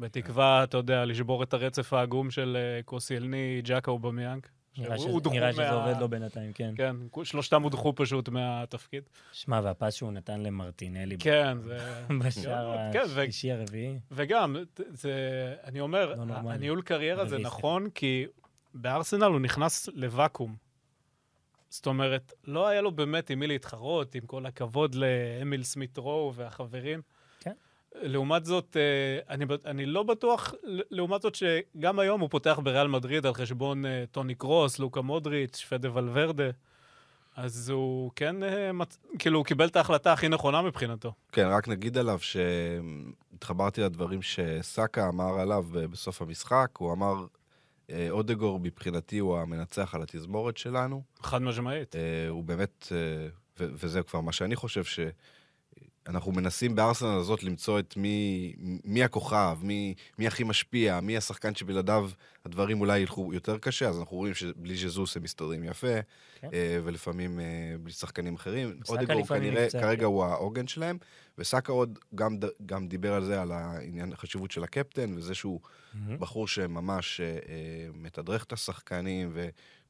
בתקווה, אתה יודע, לשבור את הרצף העגום של אה, קוסיאלני, ג'קה ובמיאנג. נראה שזה- נראה שזה מה- עובד לו בינתיים, כן. כן, שלושתם הודחו פשוט מהתפקיד. שמע, והפס שהוא נתן למרטינלי כן, זה... בשער כן, ו- השלישי הרביעי. וגם, זה, אני אומר, לא. הניהול קריירה זה נכון, כי בארסנל הוא נכנס לוואקום. זאת אומרת, לא היה לו באמת עם מי להתחרות, עם כל הכבוד לאמיל סמית רו והחברים. לעומת זאת, אה, אני, אני לא בטוח, לעומת זאת שגם היום הוא פותח בריאל מדריד על חשבון אה, טוני קרוס, לוקה מודריץ', פדה ולוורדה. אז הוא כן, אה, מצ... כאילו, הוא קיבל את ההחלטה הכי נכונה מבחינתו. כן, רק נגיד עליו שהתחברתי לדברים שסאקה אמר עליו בסוף המשחק. הוא אמר, אודגור מבחינתי הוא המנצח על התזמורת שלנו. חד משמעית. הוא באמת, וזה כבר מה שאני חושב, שאנחנו מנסים בארסנל הזאת למצוא את מי, מי הכוכב, מי, מי הכי משפיע, מי השחקן שבלעדיו הדברים אולי ילכו יותר קשה, אז אנחנו רואים שבלי ז'זוס הם מסתדרים יפה, כן. אה, ולפעמים אה, בלי שחקנים אחרים. אודגור כנראה, נפצע, כרגע כן. הוא העוגן שלהם, וסאקה עוד גם, גם דיבר על זה, על העניין, החשיבות של הקפטן, וזה שהוא מהמם. בחור שממש אה, מתדרך את השחקנים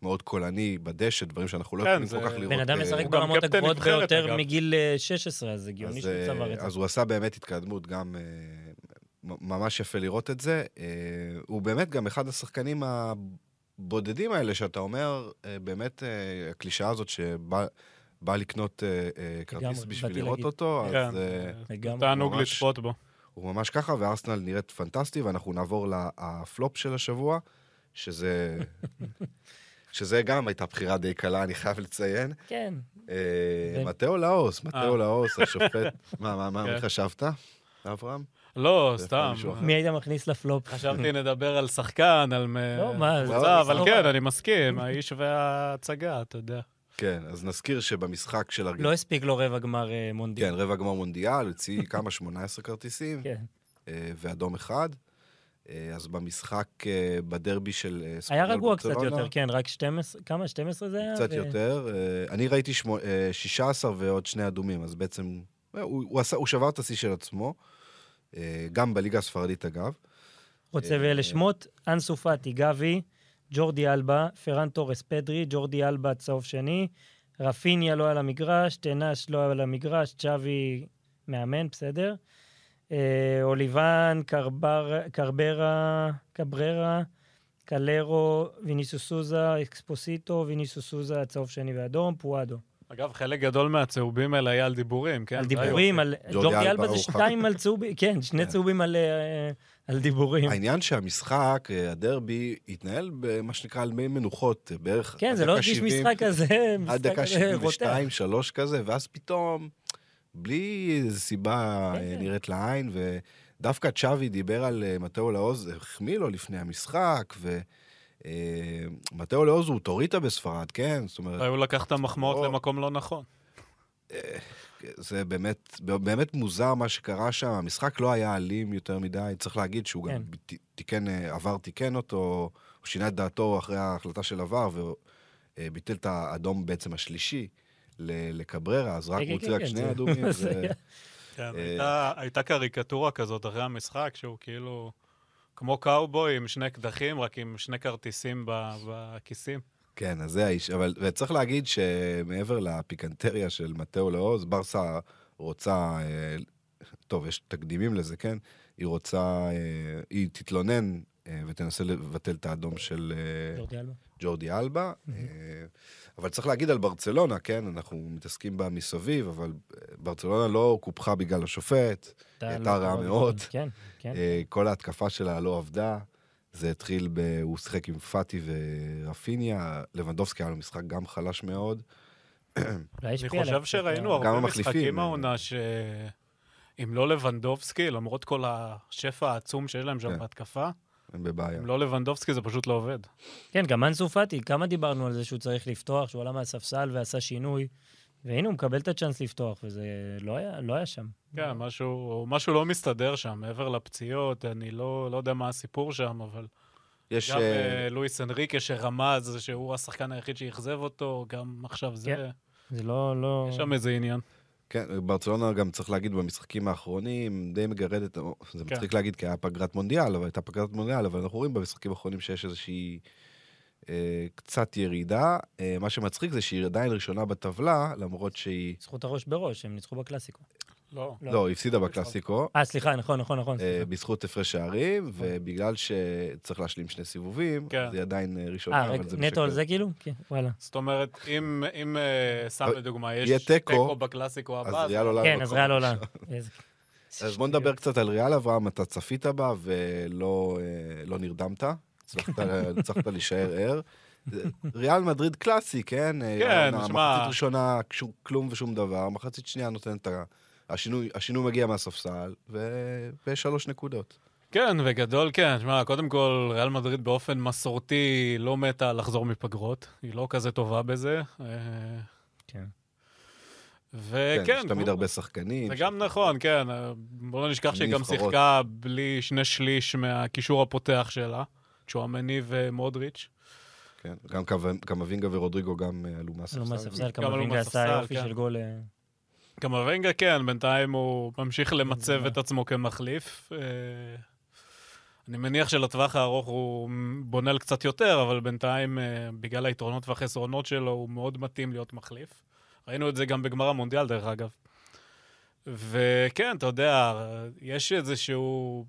ומאוד קולני בדשא, דברים שאנחנו לא כן, יכולים כל כך לראות. בן אדם אה, משחק ברמות הגבוהות ביותר. מגיל אה, 16, אז הגיוני שהוא אה, צבר את זה. אז הוא עשה באמת התקדמות, גם אה, ממש יפה לראות את זה. אה, הוא באמת גם אחד השחקנים הבודדים האלה, שאתה אומר, אה, באמת, אה, הקלישאה הזאת שבא... בא לקנות אה, אה, כרטיס בשביל לראות. אותו, אז כן, אה, לגמרי. תענוג לצפות בו. הוא ממש ככה, וארסנל נראית פנטסטי, ואנחנו נעבור לפלופ של השבוע, שזה... שזה גם הייתה בחירה די קלה, אני חייב לציין. כן. אה, מתאו לאוס, מתאו אה. לאוס, השופט. מה, מה, מה, כן. מי חשבת? אברהם? לא, סתם. מי היית מכניס לפלופ? חשבתי נדבר על שחקן, על... לא, מה, זה קבוצה, אבל לא כן, רע. אני מסכים, האיש וההצגה, אתה יודע. כן, אז נזכיר שבמשחק של... לא הספיק לו רבע גמר אה, מונדיאל. כן, רבע גמר מונדיאל, הוציא כמה? 18 כרטיסים, כן. ואדום אחד. אה, אז במשחק אה, בדרבי של אה, היה ספרדל רגוע קצת ברצלונה, יותר, כן, רק 12, כמה? 12 זה היה? קצת ו- יותר. אני ראיתי שמו- אה, 16 ועוד שני אדומים, אז בעצם הוא, הוא, עשה, הוא שבר את השיא של עצמו, גם בליגה הספרדית אגב. רוצה ואלה שמות, אנסו פאטי, גבי, ג'ורדי אלבה, פרן תורס פדרי, ג'ורדי אלבה צהוב שני, רפיניה לא על המגרש, תנש לא על המגרש, צ'אבי מאמן, בסדר. אה, אוליבן, קרבר, קרברה, קבררה, קלרו, ויניסוס סוזה, אקספוסיטו, ויניסוס סוזה, צהוב שני ואדום, פואדו. אגב, חלק גדול מהצהובים האלה היה על דיבורים, כן? על דיבורים. על... ג'ורדי אלבה זה שתיים על צהובים, כן, שני כן. צהובים על, אה, על דיבורים. העניין שהמשחק, אה, הדרבי, התנהל במה שנקרא על מי מנוחות, בערך כן, זה לא הרגיש 70, משחק כזה, עד משחק דקה כזה רותח. 72-3 כזה, ואז פתאום, בלי איזו סיבה אה. נראית לעין, ודווקא צ'אבי דיבר על אה, מתאו לעוז, החמיא לו לפני המשחק, אה, מתאו לאוז הוא אוטוריטה בספרד, כן? זאת אומרת, הוא לקח את המחמאות או- למקום לא נכון. זה באמת, באמת מוזר מה שקרה שם. המשחק לא היה אלים יותר מדי, צריך להגיד שהוא גם כן. ת- תיקן, עבר תיקן אותו, הוא שינה את דעתו אחרי ההחלטה של עבר, וביטל את האדום בעצם השלישי לקבררה, אז רק כן, הוא הוציא כן, רק כן, שני אדומים. כן, אה, הייתה- קריקטורה כזאת אחרי המשחק, שהוא כאילו כמו קאובוי עם שני קדחים, רק עם שני כרטיסים בכיסים. כן, אז זה האיש. אבל, וצריך להגיד שמעבר לפיקנטריה של מתאו לאוז, ברסה רוצה, אה, טוב, יש תקדימים לזה, כן? היא רוצה, אה, היא תתלונן ותנסה לבטל את האדום של ג'ורדי אלבה. ג'ורדי אלבה. אה, אבל צריך להגיד על ברצלונה, כן? אנחנו מתעסקים בה מסביב, אבל אה, ברצלונה לא קופחה בגלל השופט. אתה הייתה לא- רעה לא- מאוד. כן, כן. אה, כל ההתקפה שלה לא עבדה. זה התחיל ב... הוא שיחק עם פאטי ורפיניה, לבנדובסקי היה לו משחק גם חלש מאוד. אולי אני חושב שראינו הרבה משחקים. העונה שאם לא לבנדובסקי, למרות כל השפע העצום שיש להם שם כן. בהתקפה, הם בבעיה. לא לבנדובסקי זה פשוט לא עובד. כן, גם אנסו פאטי, כמה דיברנו על זה שהוא צריך לפתוח, שהוא עלה מהספסל ועשה שינוי, והנה הוא מקבל את הצ'אנס לפתוח, וזה לא היה, לא היה שם. כן, משהו, משהו לא מסתדר שם, מעבר לפציעות, אני לא, לא יודע מה הסיפור שם, אבל יש... גם אה, לואיס אנריקה שרמז שהוא השחקן היחיד שאכזב אותו, גם עכשיו זה, כן. זה לא, לא... יש שם איזה עניין. כן, ברצלונה גם צריך להגיד במשחקים האחרונים, די מגרדת, זה כן. מצחיק להגיד כי היה פגרת מונדיאל, אבל הייתה פגרת מונדיאל, אבל אנחנו רואים במשחקים האחרונים שיש איזושהי אה, קצת ירידה. אה, מה שמצחיק זה שהיא עדיין ראשונה בטבלה, למרות שהיא... זכות הראש בראש, הם ניצחו בקלאסיקו. לא. לא. לא, היא הפסידה בקלאסיקו. אה, סליחה, נכון, נכון, נכון. אה. בזכות הפרש שערים, ובגלל שצריך להשלים שני סיבובים, כן. אז היא עדיין אה, ראשונה, אה, אבל רגע, זה נטו על משקר. זה כאילו? כן, וואלה. זאת אומרת, אם, אם סתם לדוגמה, יש תיקו, בקלאסיקו הבא, אז ריאל עולה כן, אז ריאל עולה. אז בוא נדבר קצת על ריאל, אברהם, אתה צפית בה ולא לא נרדמת, הצלחת להישאר ער. ריאל מדריד קלאסי, כן? כן, העונה, שמע- מחצית ראשונה, כלום ושום דבר, מחצית שנייה נותנת את ה... השינוי, השינוי מגיע מהספסל, ו- ושלוש נקודות. כן, בגדול כן. שמע, קודם כל, ריאל מדריד באופן מסורתי לא מתה לחזור מפגרות. היא לא כזה טובה בזה. אה, כן. כן, וכן, יש תמיד הרבה שחקנים. זה גם נכון, כן. אה, בוא לא נשכח שהיא גם. שיחקה בלי שני שליש מהקישור הפותח שלה, צ'ואמני ומודריץ'. כן, גם קמבינגה ורודריגו גם אה, עלו מהספסל. עלו מהספסל, גם כמה עלו וינגה עשה מהספסל, יופי כן. של גול. קמבינגה כן, בינתיים הוא ממשיך למצב את עצמו כמחליף. אה, אני מניח שלטווח הארוך הוא בונה על קצת יותר, אבל בינתיים, אה, בגלל היתרונות והחסרונות שלו, הוא מאוד מתאים להיות מחליף. ראינו את זה גם בגמר המונדיאל, דרך אגב. וכן, אתה יודע, יש איזשהו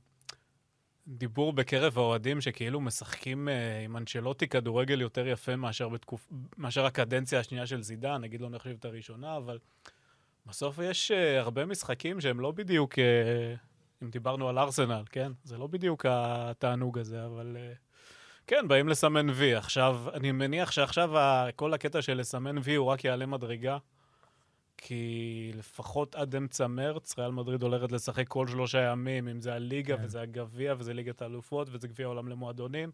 דיבור בקרב האוהדים שכאילו משחקים אה, עם אנצ'לוטי כדורגל יותר יפה מאשר, בתקופ... מאשר הקדנציה השנייה של זידן, נגיד לא נחשיב את הראשונה, אבל בסוף יש uh, הרבה משחקים שהם לא בדיוק, uh, אם דיברנו על ארסנל, כן? זה לא בדיוק התענוג הזה, אבל uh, כן, באים לסמן וי. עכשיו, אני מניח שעכשיו ה- כל הקטע של לסמן וי הוא רק יעלה מדרגה, כי לפחות עד אמצע מרץ, ריאל מדריד הולכת לשחק כל שלושה ימים, אם זה הליגה, כן. וזה הגביע, וזה ליגת האלופות, וזה גביע העולם למועדונים.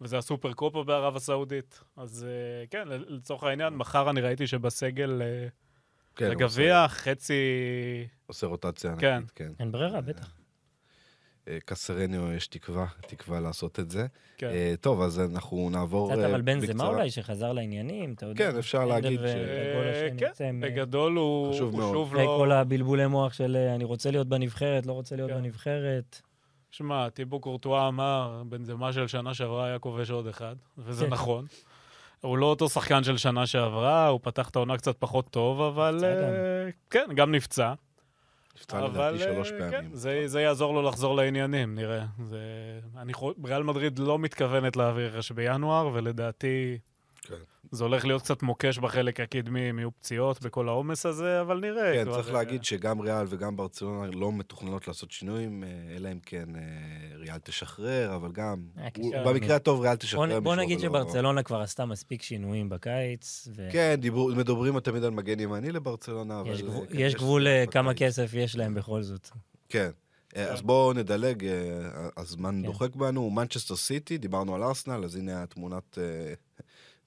וזה הסופר קופה בערב הסעודית. אז כן, לצורך העניין, מחר אני ראיתי שבסגל uh, כן, הוא הגביע, חצי... עושה- רוטציה כן. ענקית, כן. אין ברירה, בטח. אה, קסרניו יש תקווה, תקווה לעשות את זה. כן. אה, טוב, אז אנחנו נעבור קצת אה, אבל בן זמה. אולי, שחזר לעניינים, אתה יודע. כן, אפשר להגיד ו- ש- כן, בגדול הוא חשוב הוא מאוד. שוב לא... כל הבלבולי מוח של אה, אני רוצה להיות בנבחרת, לא רוצה להיות כן. בנבחרת. שמע, טיבו קורטואה אמר, בנזמה של שנה שעברה היה כובש עוד אחד, וזה כן. נכון. הוא לא אותו שחקן של שנה שעברה, הוא פתח את העונה קצת פחות טוב, אבל... אה, כן, גם נפצע. נפצע אבל לדעתי שלוש אה, פעמים. כן, זה, זה יעזור לו לחזור לעניינים, נראה. זה... אני חו... ריאל מדריד לא מתכוונת להעביר רכש בינואר, ולדעתי כן. זה הולך להיות קצת מוקש בחלק הקדמי, אם יהיו פציעות בכל העומס הזה, אבל נראה. כן, כבר, צריך אה, להגיד שגם ריאל וגם ברצלונה לא מתוכננות לעשות שינויים, אה, אלא אם כן אה, ריאל תשחרר, אבל גם, אה, הוא-. במקרה הטוב ריאל בוא תשחרר מישהו, בוא נגיד אבל לא- שברצלונה כבר עשתה מספיק שינויים בקיץ, ו- כן, דיברו- מדברים תמיד על מגן ימני לברצלונה, אבל... יש גבול- כן, יש גבול לכמה בקיץ. כסף יש להם בכל זאת. כן. אז בואו נדלג, הזמן כן. דוחק בנו. מנצ'סטר סיטי, דיברנו על ארסנל, אז הנה התמונת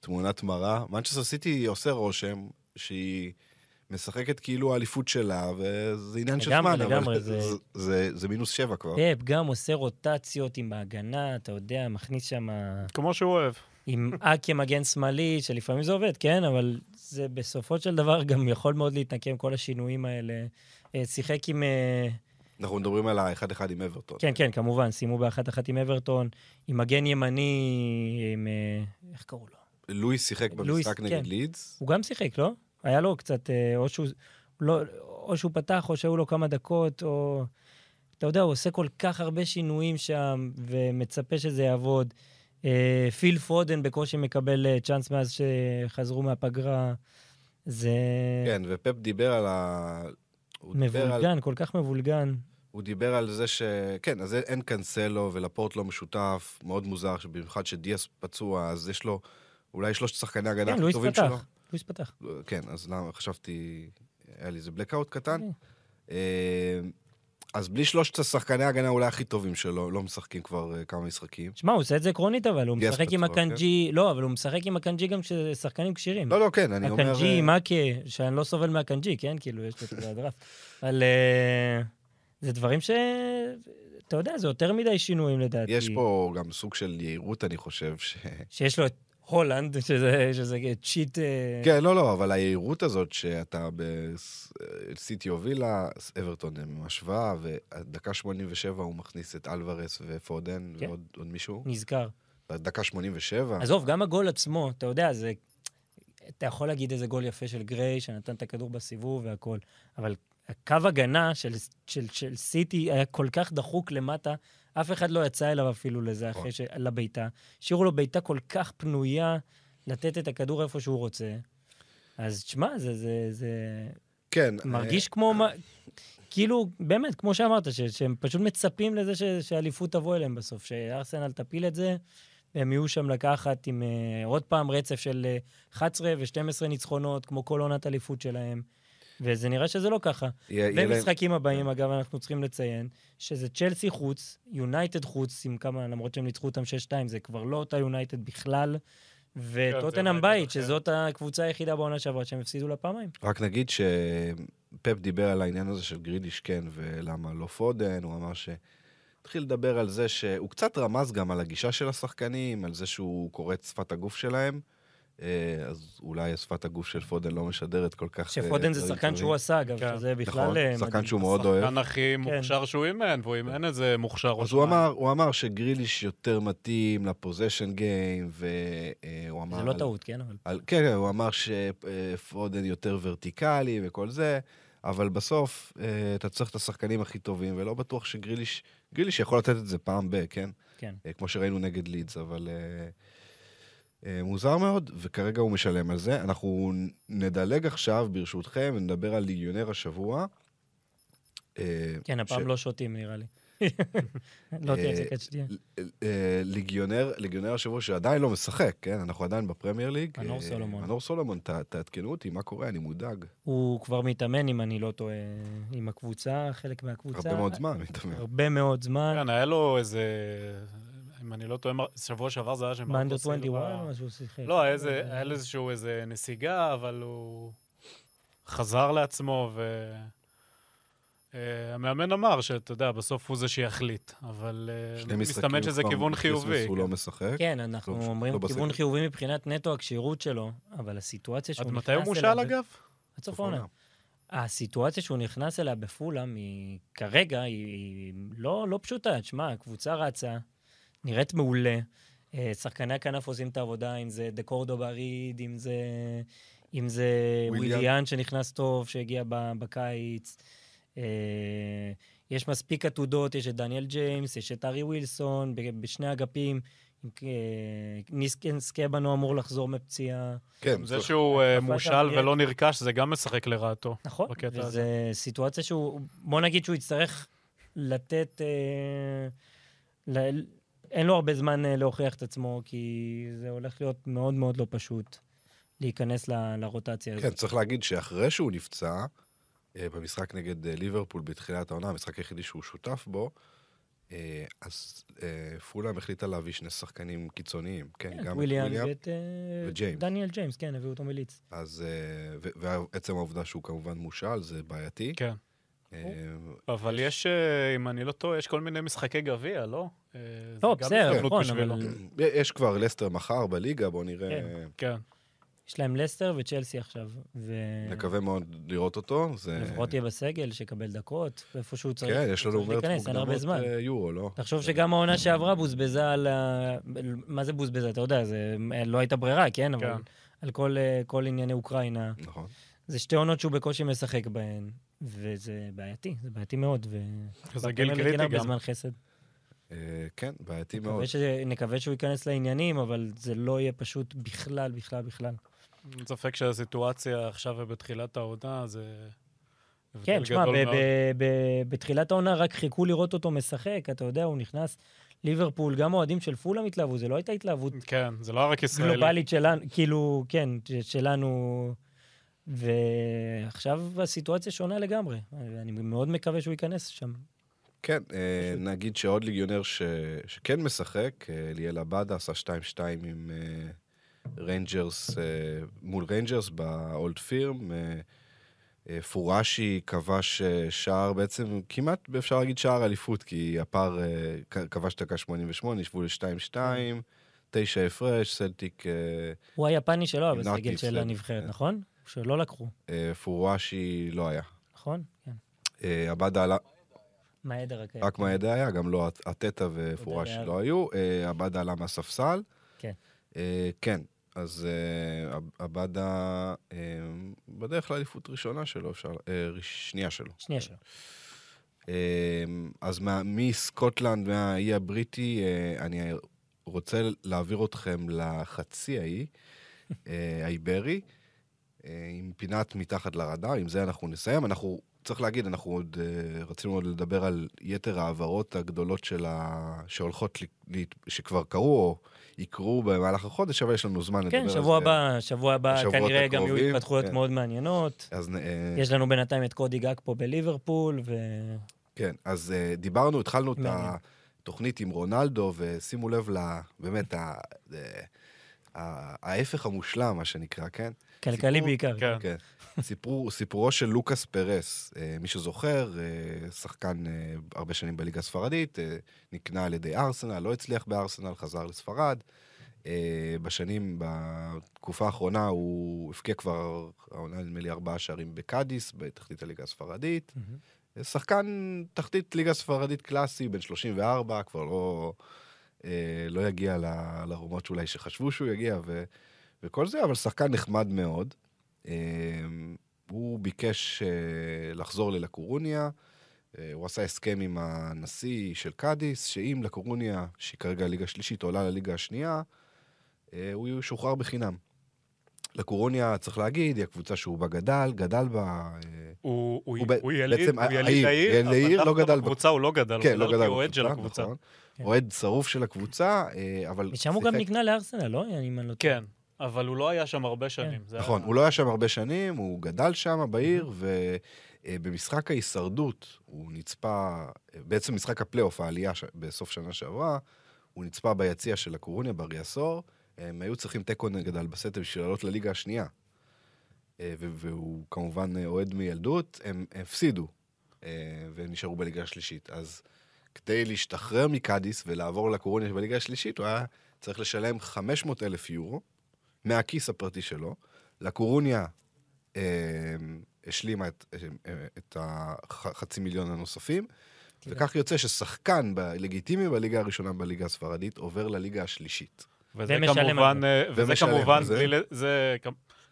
תמונת מראה. מנצ'סטר סיטי עושה רושם שהיא משחקת כאילו האליפות שלה, וזה עניין של זמן, אבל זה- זה- זה- זה מינוס שבע כבר. פפ גם עושה רוטציות עם ההגנה, אתה יודע, מכניס שם... כמו שהוא אוהב. עם אקי מגן שמאלי, שלפעמים זה עובד, כן, אבל זה בסופו של דבר גם יכול מאוד להתנקם כל השינויים האלה. אה, שיחק עם... אה, אנחנו מדברים על האחד-אחד עם אברטון. כן, כן, כמובן, סיימו באחת-אחת עם אברטון, עם מגן ימני, עם... אה, איך קראו לו? לואיס שיחק לואיס, במשחק כן. נגד לידס. הוא גם שיחק, לא? היה לו קצת, אה, או שהוא, לא, או שהוא פתח, או שהיו לו כמה דקות, או... אתה יודע, הוא עושה כל כך הרבה שינויים שם, ומצפה שזה יעבוד. אה, פיל פודן בקושי מקבל אה, צ'אנס מאז שחזרו מהפגרה. זה כן, ופפ דיבר על ה... דיבר על- מבולגן, כל כך מבולגן. הוא דיבר על זה ש... כן, אז אין קאנסלו ולפורט לא משותף, מאוד מוזר, שבמיוחד שדיאס פצוע, אז יש לו אולי שלושת שחקני הגנה כן, הכי טובים. שלו. לואיס פתח. כן, אז למה, חשבתי, היה לי איזה blackout קטן. כן. אה, אז בלי שלושת השחקני ההגנה אולי הכי טובים שלו, לא משחקים כבר אה, כמה משחקים. שמע, הוא עושה את זה עקרונית, אבל הוא משחק עם הקנג'י, לא, אבל הוא משחק עם הקנג'י גם כששחקנים כשירים. לא, לא, כן, אני אומר... הקנג'י, אה, מאקה, שאני לא סובל מהקנג'י, כן? כאילו, יש לו את זה הדרף. אבל אה, זה דברים ש... אתה יודע, זה יותר מדי שינויים לדעתי. יש פה גם סוג של יהירות, אני חושב, ש... שיש לו את הולנד, שזה, שזה צ'יט... אה, כן, לא, לא, אבל היהירות הזאת שאתה בסיטי הובילה, אברטון משווה, ודקה 87 הוא מכניס את אלוורס ופודן כן. ועוד עוד מישהו. נזכר. דקה 87. עזוב, גם הגול עצמו, אתה יודע, זה... אתה יכול להגיד איזה גול יפה של גריי, שנתן את הכדור בסיבוב והכל, אבל הקו הגנה של, של, של סיטי היה כל כך דחוק למטה, אף אחד לא יצא אליו אפילו לזה נכון. אחרי ש... לביתה. השאירו לו בעיטה כל כך פנויה לתת את הכדור איפה שהוא רוצה. אז תשמע, זה, זה, זה כן. מרגיש כמו... מה- כאילו, באמת, כמו שאמרת, ש, שהם פשוט מצפים לזה ש, שהאליפות תבוא אליהם בסוף, שארסנל תפיל את זה, והם יהיו שם לקחת עם uh, עוד פעם רצף של uh, 11 ו-12 ניצחונות, כמו כל עונת אליפות שלהם. וזה נראה שזה לא ככה. במשחקים הבאים, אגב, אנחנו צריכים לציין, שזה צ'לסי חוץ, יונייטד חוץ, עם כמה, למרות שהם ניצחו אותם 6-2, זה כבר לא אותה יונייטד בכלל, וטוטנאם בית. שזאת הקבוצה היחידה בעונה שעברה שהם הפסידו לה פעמיים. רק נגיד שפפ דיבר על העניין הזה של גרידיש כן, ולמה לא פודן, הוא אמר ש... התחיל לדבר על זה שהוא קצת רמז גם על הגישה של השחקנים, על זה שהוא קורא את שפת הגוף שלהם. אה, אז אולי שפת הגוף של פודן לא משדרת כל כך... אה, שפודן זה דברים שחקן. שהוא עשה, אגב, כן. שזה בכלל נכון, אה, שחקן. שהוא מאוד אוהב. השחקן הכי מוכשר שהוא אימן, והוא אימן את זה מוכשר. אז הוא. אמר, הוא אמר שגריליש יותר מתאים לפוזיישן גיים, והוא אמר... זה לא על- טעות, כן? אבל... על, כן, כן, הוא אמר שפודן יותר ורטיקלי וכל זה, אבל בסוף אה, אתה צריך את השחקנים הכי טובים, ולא בטוח שגריליש, גריליש יכול לתת את זה פעם ב, כן? כן. אה, כמו שראינו נגד לידס, אבל אה, אה, מוזר מאוד, וכרגע הוא משלם על זה. אנחנו נדלג עכשיו, ברשותכם, ונדבר על ליגיונר השבוע. אה, כן, הפעם לא שותים, נראה לי. לא תהיה אה, הפסקת שתייה. אה, ליגיונר, ליגיונר השבוע שעדיין לא משחק, כן? אנחנו עדיין בפרמייר ליג. מנור אה, סולומון. מנור סולומון, ת- תעדכנו אותי, מה קורה? אני מודאג. הוא כבר מתאמן, אם אני לא טועה, עם הקבוצה, חלק מהקבוצה. הרבה מאוד זמן, מתאמן. הרבה מאוד זמן. כן, היה לו איזה... אם אני לא טועה, שבוע שעבר זה היה מרקו סילבה. 21, משהו הוא שיחק. לא, היה לו איזשהו איזה נסיגה, אבל הוא חזר לעצמו, ו... אה, המאמן אמר שאתה יודע, בסוף הוא זה שיחליט, אבל אה, מסתמן שזה כיוון חיובי. הוא כן. לא משחק. כן, אנחנו לא- אומרים לא. כיוון חיובי מבחינת נטו הכשירות שלו, אבל הסיטואציה שהוא עד נכנס מתי הוא מושאל אגב? עד סוף העונה. הסיטואציה שהוא נכנס אליה בפולאם היא כרגע, היא, היא לא, לא פשוטה. תשמע, הקבוצה רצה, נראית מעולה. אה, שחקני הכנף עושים את העבודה, אם זה דקורדובה ריד, אם זה, אם זה וויליאן. וויליאן שנכנס טוב, שהגיע ב, בקיץ. אה, יש מספיק עתודות, יש את דניאל ג'יימס, יש את הארי ווילסון, ב- בשני אגפים. אה, ניסקן סקבנו אמור לחזור מפציעה. כן, זה שהוא מושל ולא נרכש, זה גם משחק לרעתו. נכון, וזו סיטואציה שהוא, בוא נגיד שהוא יצטרך לתת, ל, אין לו הרבה זמן אה, להוכיח את עצמו, כי זה הולך להיות מאוד מאוד לא פשוט להיכנס ל, לרוטציה כן, הזאת. צריך להגיד שאחרי שהוא נפצע, אה, במשחק נגד אה, ליברפול בתחילת העונה, המשחק היחידי שהוא שותף בו, אז פולאם החליטה להביא שני שחקנים קיצוניים, כן, כן, גם את וויליאם ואת... וג'יימס. דניאל ג'יימס, כן, הביאו אותו מליץ. אז, ועצם העובדה שהוא כמובן מושל, זה בעייתי. כן. אה, אבל יש, אה, אם אני לא טועה, יש כל מיני משחקי גביע, לא? אה, לא, בסדר, נכון. אבל יש כבר לסטר מחר בליגה, בואו נראה, כן. כן. יש להם לסטר וצ'לסי עכשיו. נקווה מאוד לראות אותו. זה... ולפחות יהיה בסגל, שיקבל דקות, איפה שהוא צריך. כן, יש לנו להיכנס, אין הרבה מוקדמות זמן. יורו, לא? תחשוב שגם העונה שעברה בוזבזה על ה... מה זה בוזבזה? אתה יודע, זה לא הייתה ברירה, כן? אבל כן. על כל, כל ענייני אוקראינה. נכון. זה שתי עונות שהוא בקושי משחק בהן, וזה בעייתי, זה בעייתי מאוד. ו... זה גיל קריטי גם. זמן חסד. אה, כן, בעייתי מאוד. נקווה, שהוא ייכנס לעניינים, אבל זה לא יהיה פשוט בכלל, בכלל, בכלל. אין ספק שהסיטואציה עכשיו ובתחילת העונה זה... כן, תשמע, בתחילת העונה רק חיכו לראות אותו משחק, אתה יודע, הוא נכנס ליברפול, גם האוהדים של פולאם התלהבו, זה לא הייתה התלהבות כן, זה לא רק ישראלי. גלובלית שלנו, כאילו, כן, שלנו, ועכשיו הסיטואציה שונה לגמרי. אני מאוד מקווה שהוא ייכנס שם. כן, אה, נגיד שעוד ליגיונר ש... שכן משחק, אה, ליאל עבאדה עשה 2-2 עם אה, ריינג'רס, מול ריינג'רס באולד פירם. פורשי כבש שער בעצם, כמעט אפשר להגיד שער אליפות, כי הפער כבש דקה 88, ישבו ל-2-2, תשע הפרש, סלטיק, הוא היפני שלו, עם בסגל נרטיב של הנבחרת, כן. נכון? שלא לקחו, אה, פורשי לא היה. נכון? כן. אה, עבאדה עלה, מהעדר רק היה. רק מהידע היה, גם לא אטטה ופורש היה- לא היו. אה, עבדה עלה מהספסל. כן. כן, אז עב- עבדה בדרך לאליפות ראשונה שלו, אפשר, שנייה שלו. שנייה שלו. אז מסקוטלנד, מהאי הבריטי, אני רוצה להעביר אתכם לחצי האי, האיברי, עם פינת מתחת לרדאר, עם זה אנחנו נסיים. אנחנו, צריך להגיד, אנחנו עוד אה, רצינו עוד לדבר על יתר ההעברות הגדולות של ה... שהולכות, ל... שכבר קרו או יקרו במהלך החודש, אבל יש לנו זמן לדבר כן, על זה. שבוע הבא, שבוע הבא כנראה גם יהיו הקרובים, התפתחויות כן. מאוד מעניינות. אז אה, יש לנו בינתיים את קודי גג פה בליברפול, ו... כן, אז דיברנו, התחלנו את מעניין. התוכנית עם רונלדו, ושימו לב ל... באמת, אה, ה, ההפך המושלם, מה שנקרא, כן? כלכלי סיפור- בעיקר. כן. כן. סיפור, סיפורו של לוקאס פרס, אה, מי שזוכר, אה, שחקן אה, הרבה שנים בליגה הספרדית, נקנה על ידי ארסנל, לא הצליח בארסנל, חזר לספרד. בשנים, בתקופה האחרונה, הוא הבקיע כבר, העונה נדמה לי ארבעה שערים בקאדיס, בתחתית הליגה הספרדית. מהמם. שחקן תחתית ליגה ספרדית קלאסי, בן 34, כבר לא, לא יגיע ל- לרמות שאולי שחשבו שהוא יגיע ו, וכל זה, אבל שחקן נחמד מאוד. אה, הוא ביקש אה, לחזור ללקורוניה, אה, הוא עשה הסכם עם הנשיא של קאדיס, שאם לקורוניה, שהיא כרגע ליגה שלישית, עולה לליגה השנייה, אה, הוא ישוחרר בחינם. לקורוניה, צריך להגיד, היא הקבוצה שהוא בה גדל, גדל בה... אה, הוא- הוא הוא ב- הוא יליד העיר, לעיר, אבל לא דווקא גדל בקבוצה הוא לא גדל, כן, לא הוא גדל של הקבוצה. נכון. כן. אוהד שרוף של הקבוצה, אה, אבל... ושם הוא גם נקנה לארסנל, לא? אם אני לא טועה. כן, אבל הוא לא היה שם הרבה שנים. זה נכון, הוא לא היה שם הרבה שנים, הוא גדל שם בעיר, ובמשחק ההישרדות הוא נצפה, אה, בעצם משחק הפלייאוף, העלייה בסוף שנה שעברה, הוא נצפה ביציע של הקורוניה, בריאסור, הם היו צריכים תיקו נגד אלבסטה בשביל לעלות לליגה השנייה. אה, והוא כמובן אה, אוהד מילדות, הם הפסידו, אה, ונשארו בליגה השלישית. אז כדי להשתחרר מקאדיס ולעבור לקורוניה בליגה השלישית, הוא היה צריך לשלם 500 אלף יורו מהכיס הפרטי שלו. לקורוניה אה, השלימה את, אה, את החצי מיליון הנוספים, וכך יוצא ששחקן ב- לגיטימי בליגה הראשונה בליגה הספרדית עובר לליגה השלישית. וזה כמובן. אה, וזה כמובן, זה. זה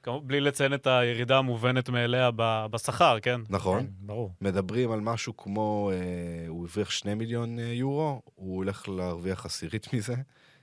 בלי לציין את הירידה המובנת מאליה בשכר, כן? נכון? כן, ברור. מדברים על משהו כמו, אה, הוא הרוויח שני מיליון אה, יורו, הוא הולך להרוויח עשירית מזה.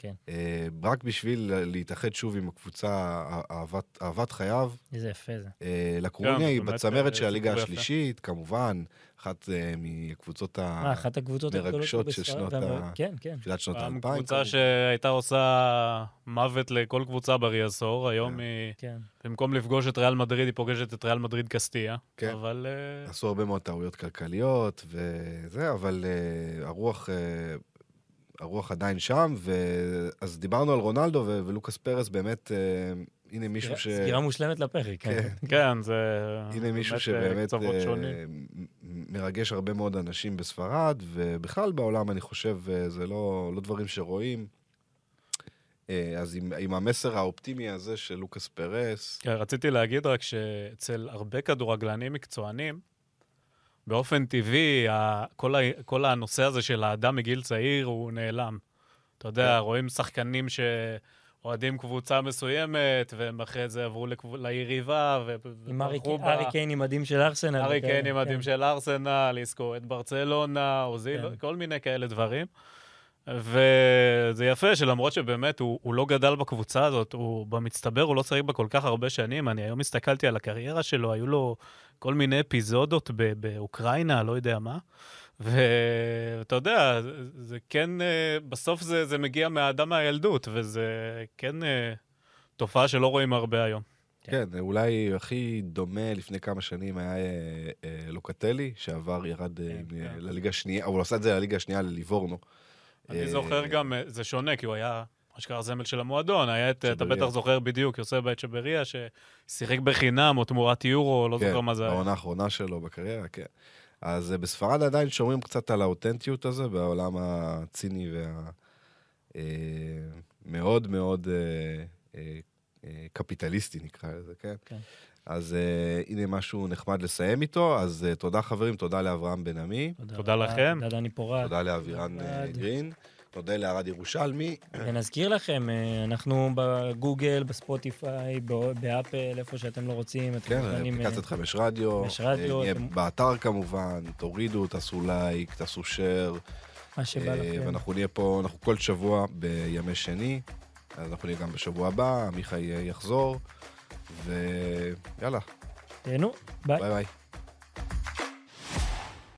כן. אה, רק בשביל להתאחד שוב עם הקבוצה אה- אהבת, אהבת חייו. איזה יפה זה. אה, לקרוניה היא בצמרת של הליגה. השלישית, כמובן, אחת אה, מהקבוצות מה, ה... אחת הקבוצות הגדולות מרגשות פה של שנות ה- כן, כן. תחילת שנות האלפיים. קבוצה. שהייתה עושה מוות לכל קבוצה ברי עשור, היום כן. היא, כן. במקום לפגוש את ריאל מדריד, היא פוגשת את ריאל מדריד קסטיה. כן. אבל עשו הרבה מאוד טעויות כלכליות וזה, אבל הרוח, הרוח עדיין שם, ו... אז דיברנו על רונלדו ו- ולוקאס פרס, באמת, uh, הנה מישהו ש... סגירה מושלמת לפרק, כן. כן. כן, זה הנה מישהו אה, שבאמת אה, מרגש הרבה מאוד אנשים בספרד, ובכלל בעולם, אני חושב, אה, זה לא, לא דברים שרואים. אה, אז עם, עם המסר האופטימי הזה של לוקאס פרס, כן, רציתי להגיד רק שאצל הרבה כדורגלנים מקצוענים, באופן טבעי, כל, ה, כל הנושא הזה של האדם מגיל צעיר הוא נעלם. אתה יודע, כן. רואים שחקנים שאוהדים קבוצה מסוימת, והם אחרי זה עברו לקב... ליריבה, ו- עם ארי קיין- עם מדים של ארסנל. ארי קיין עם מדים כן. של ארסנל, יזכו את ברצלונה, אוזיל, כן. כל מיני כאלה דברים. וזה יפה שלמרות שבאמת הוא, הוא לא גדל בקבוצה הזאת, הוא במצטבר, הוא לא שיחק בה כל כך הרבה שנים. אני היום הסתכלתי על הקריירה שלו, היו לו כל מיני אפיזודות באוקראינה, לא יודע מה. ואתה יודע, זה, זה כן, אה, בסוף זה, זה מגיע מהאדם מהילדות, וזה כן אה, תופעה שלא רואים הרבה היום. כן, אולי הכי דומה לפני כמה שנים היה אה, אה, לוקטלי, שעבר, ירד אה, כן, כן. לליגה השנייה, הוא עשה את זה לליגה השנייה לליבורנו. אני אה, זוכר גם, אה, זה שונה, כי הוא היה אשכרה זמל של המועדון. היה את, אתה צ'בריה. בטח זוכר בדיוק, יוסף בית צ'בריה, ששיחק בחינם או תמורת יורו, לא כן, זוכר מה זה היה. בעונה האחרונה שלו בקריירה, כן. אז אה, בספרד עדיין שומרים קצת על האותנטיות הזה, בעולם הציני וה... אה, מאוד מאוד אה, אה, אה, קפיטליסטי נקרא לזה, כן? כן. אז אה, הנה משהו נחמד לסיים איתו, אז אה, תודה חברים, תודה לאברהם בן עמי, תודה רבה, לכם. תודה דני פורט. תודה לאבירן אה. גרין, תודה לערד ירושלמי. ונזכיר לכם, אנחנו בגוגל, בספוטיפיי, באפל, איפה שאתם לא רוצים. כן, אפליקציית חמש רדיו, חמש רדיו, נהיה אתם- באתר כמובן, תורידו, תעשו לייק, תעשו share. מה שבא לכם. ואנחנו נהיה פה, אנחנו כל שבוע בימי שני, אז אנחנו נהיה גם בשבוע הבא, עמיחי יחזור, ויאללה, תהנו, ביי. ביי ביי.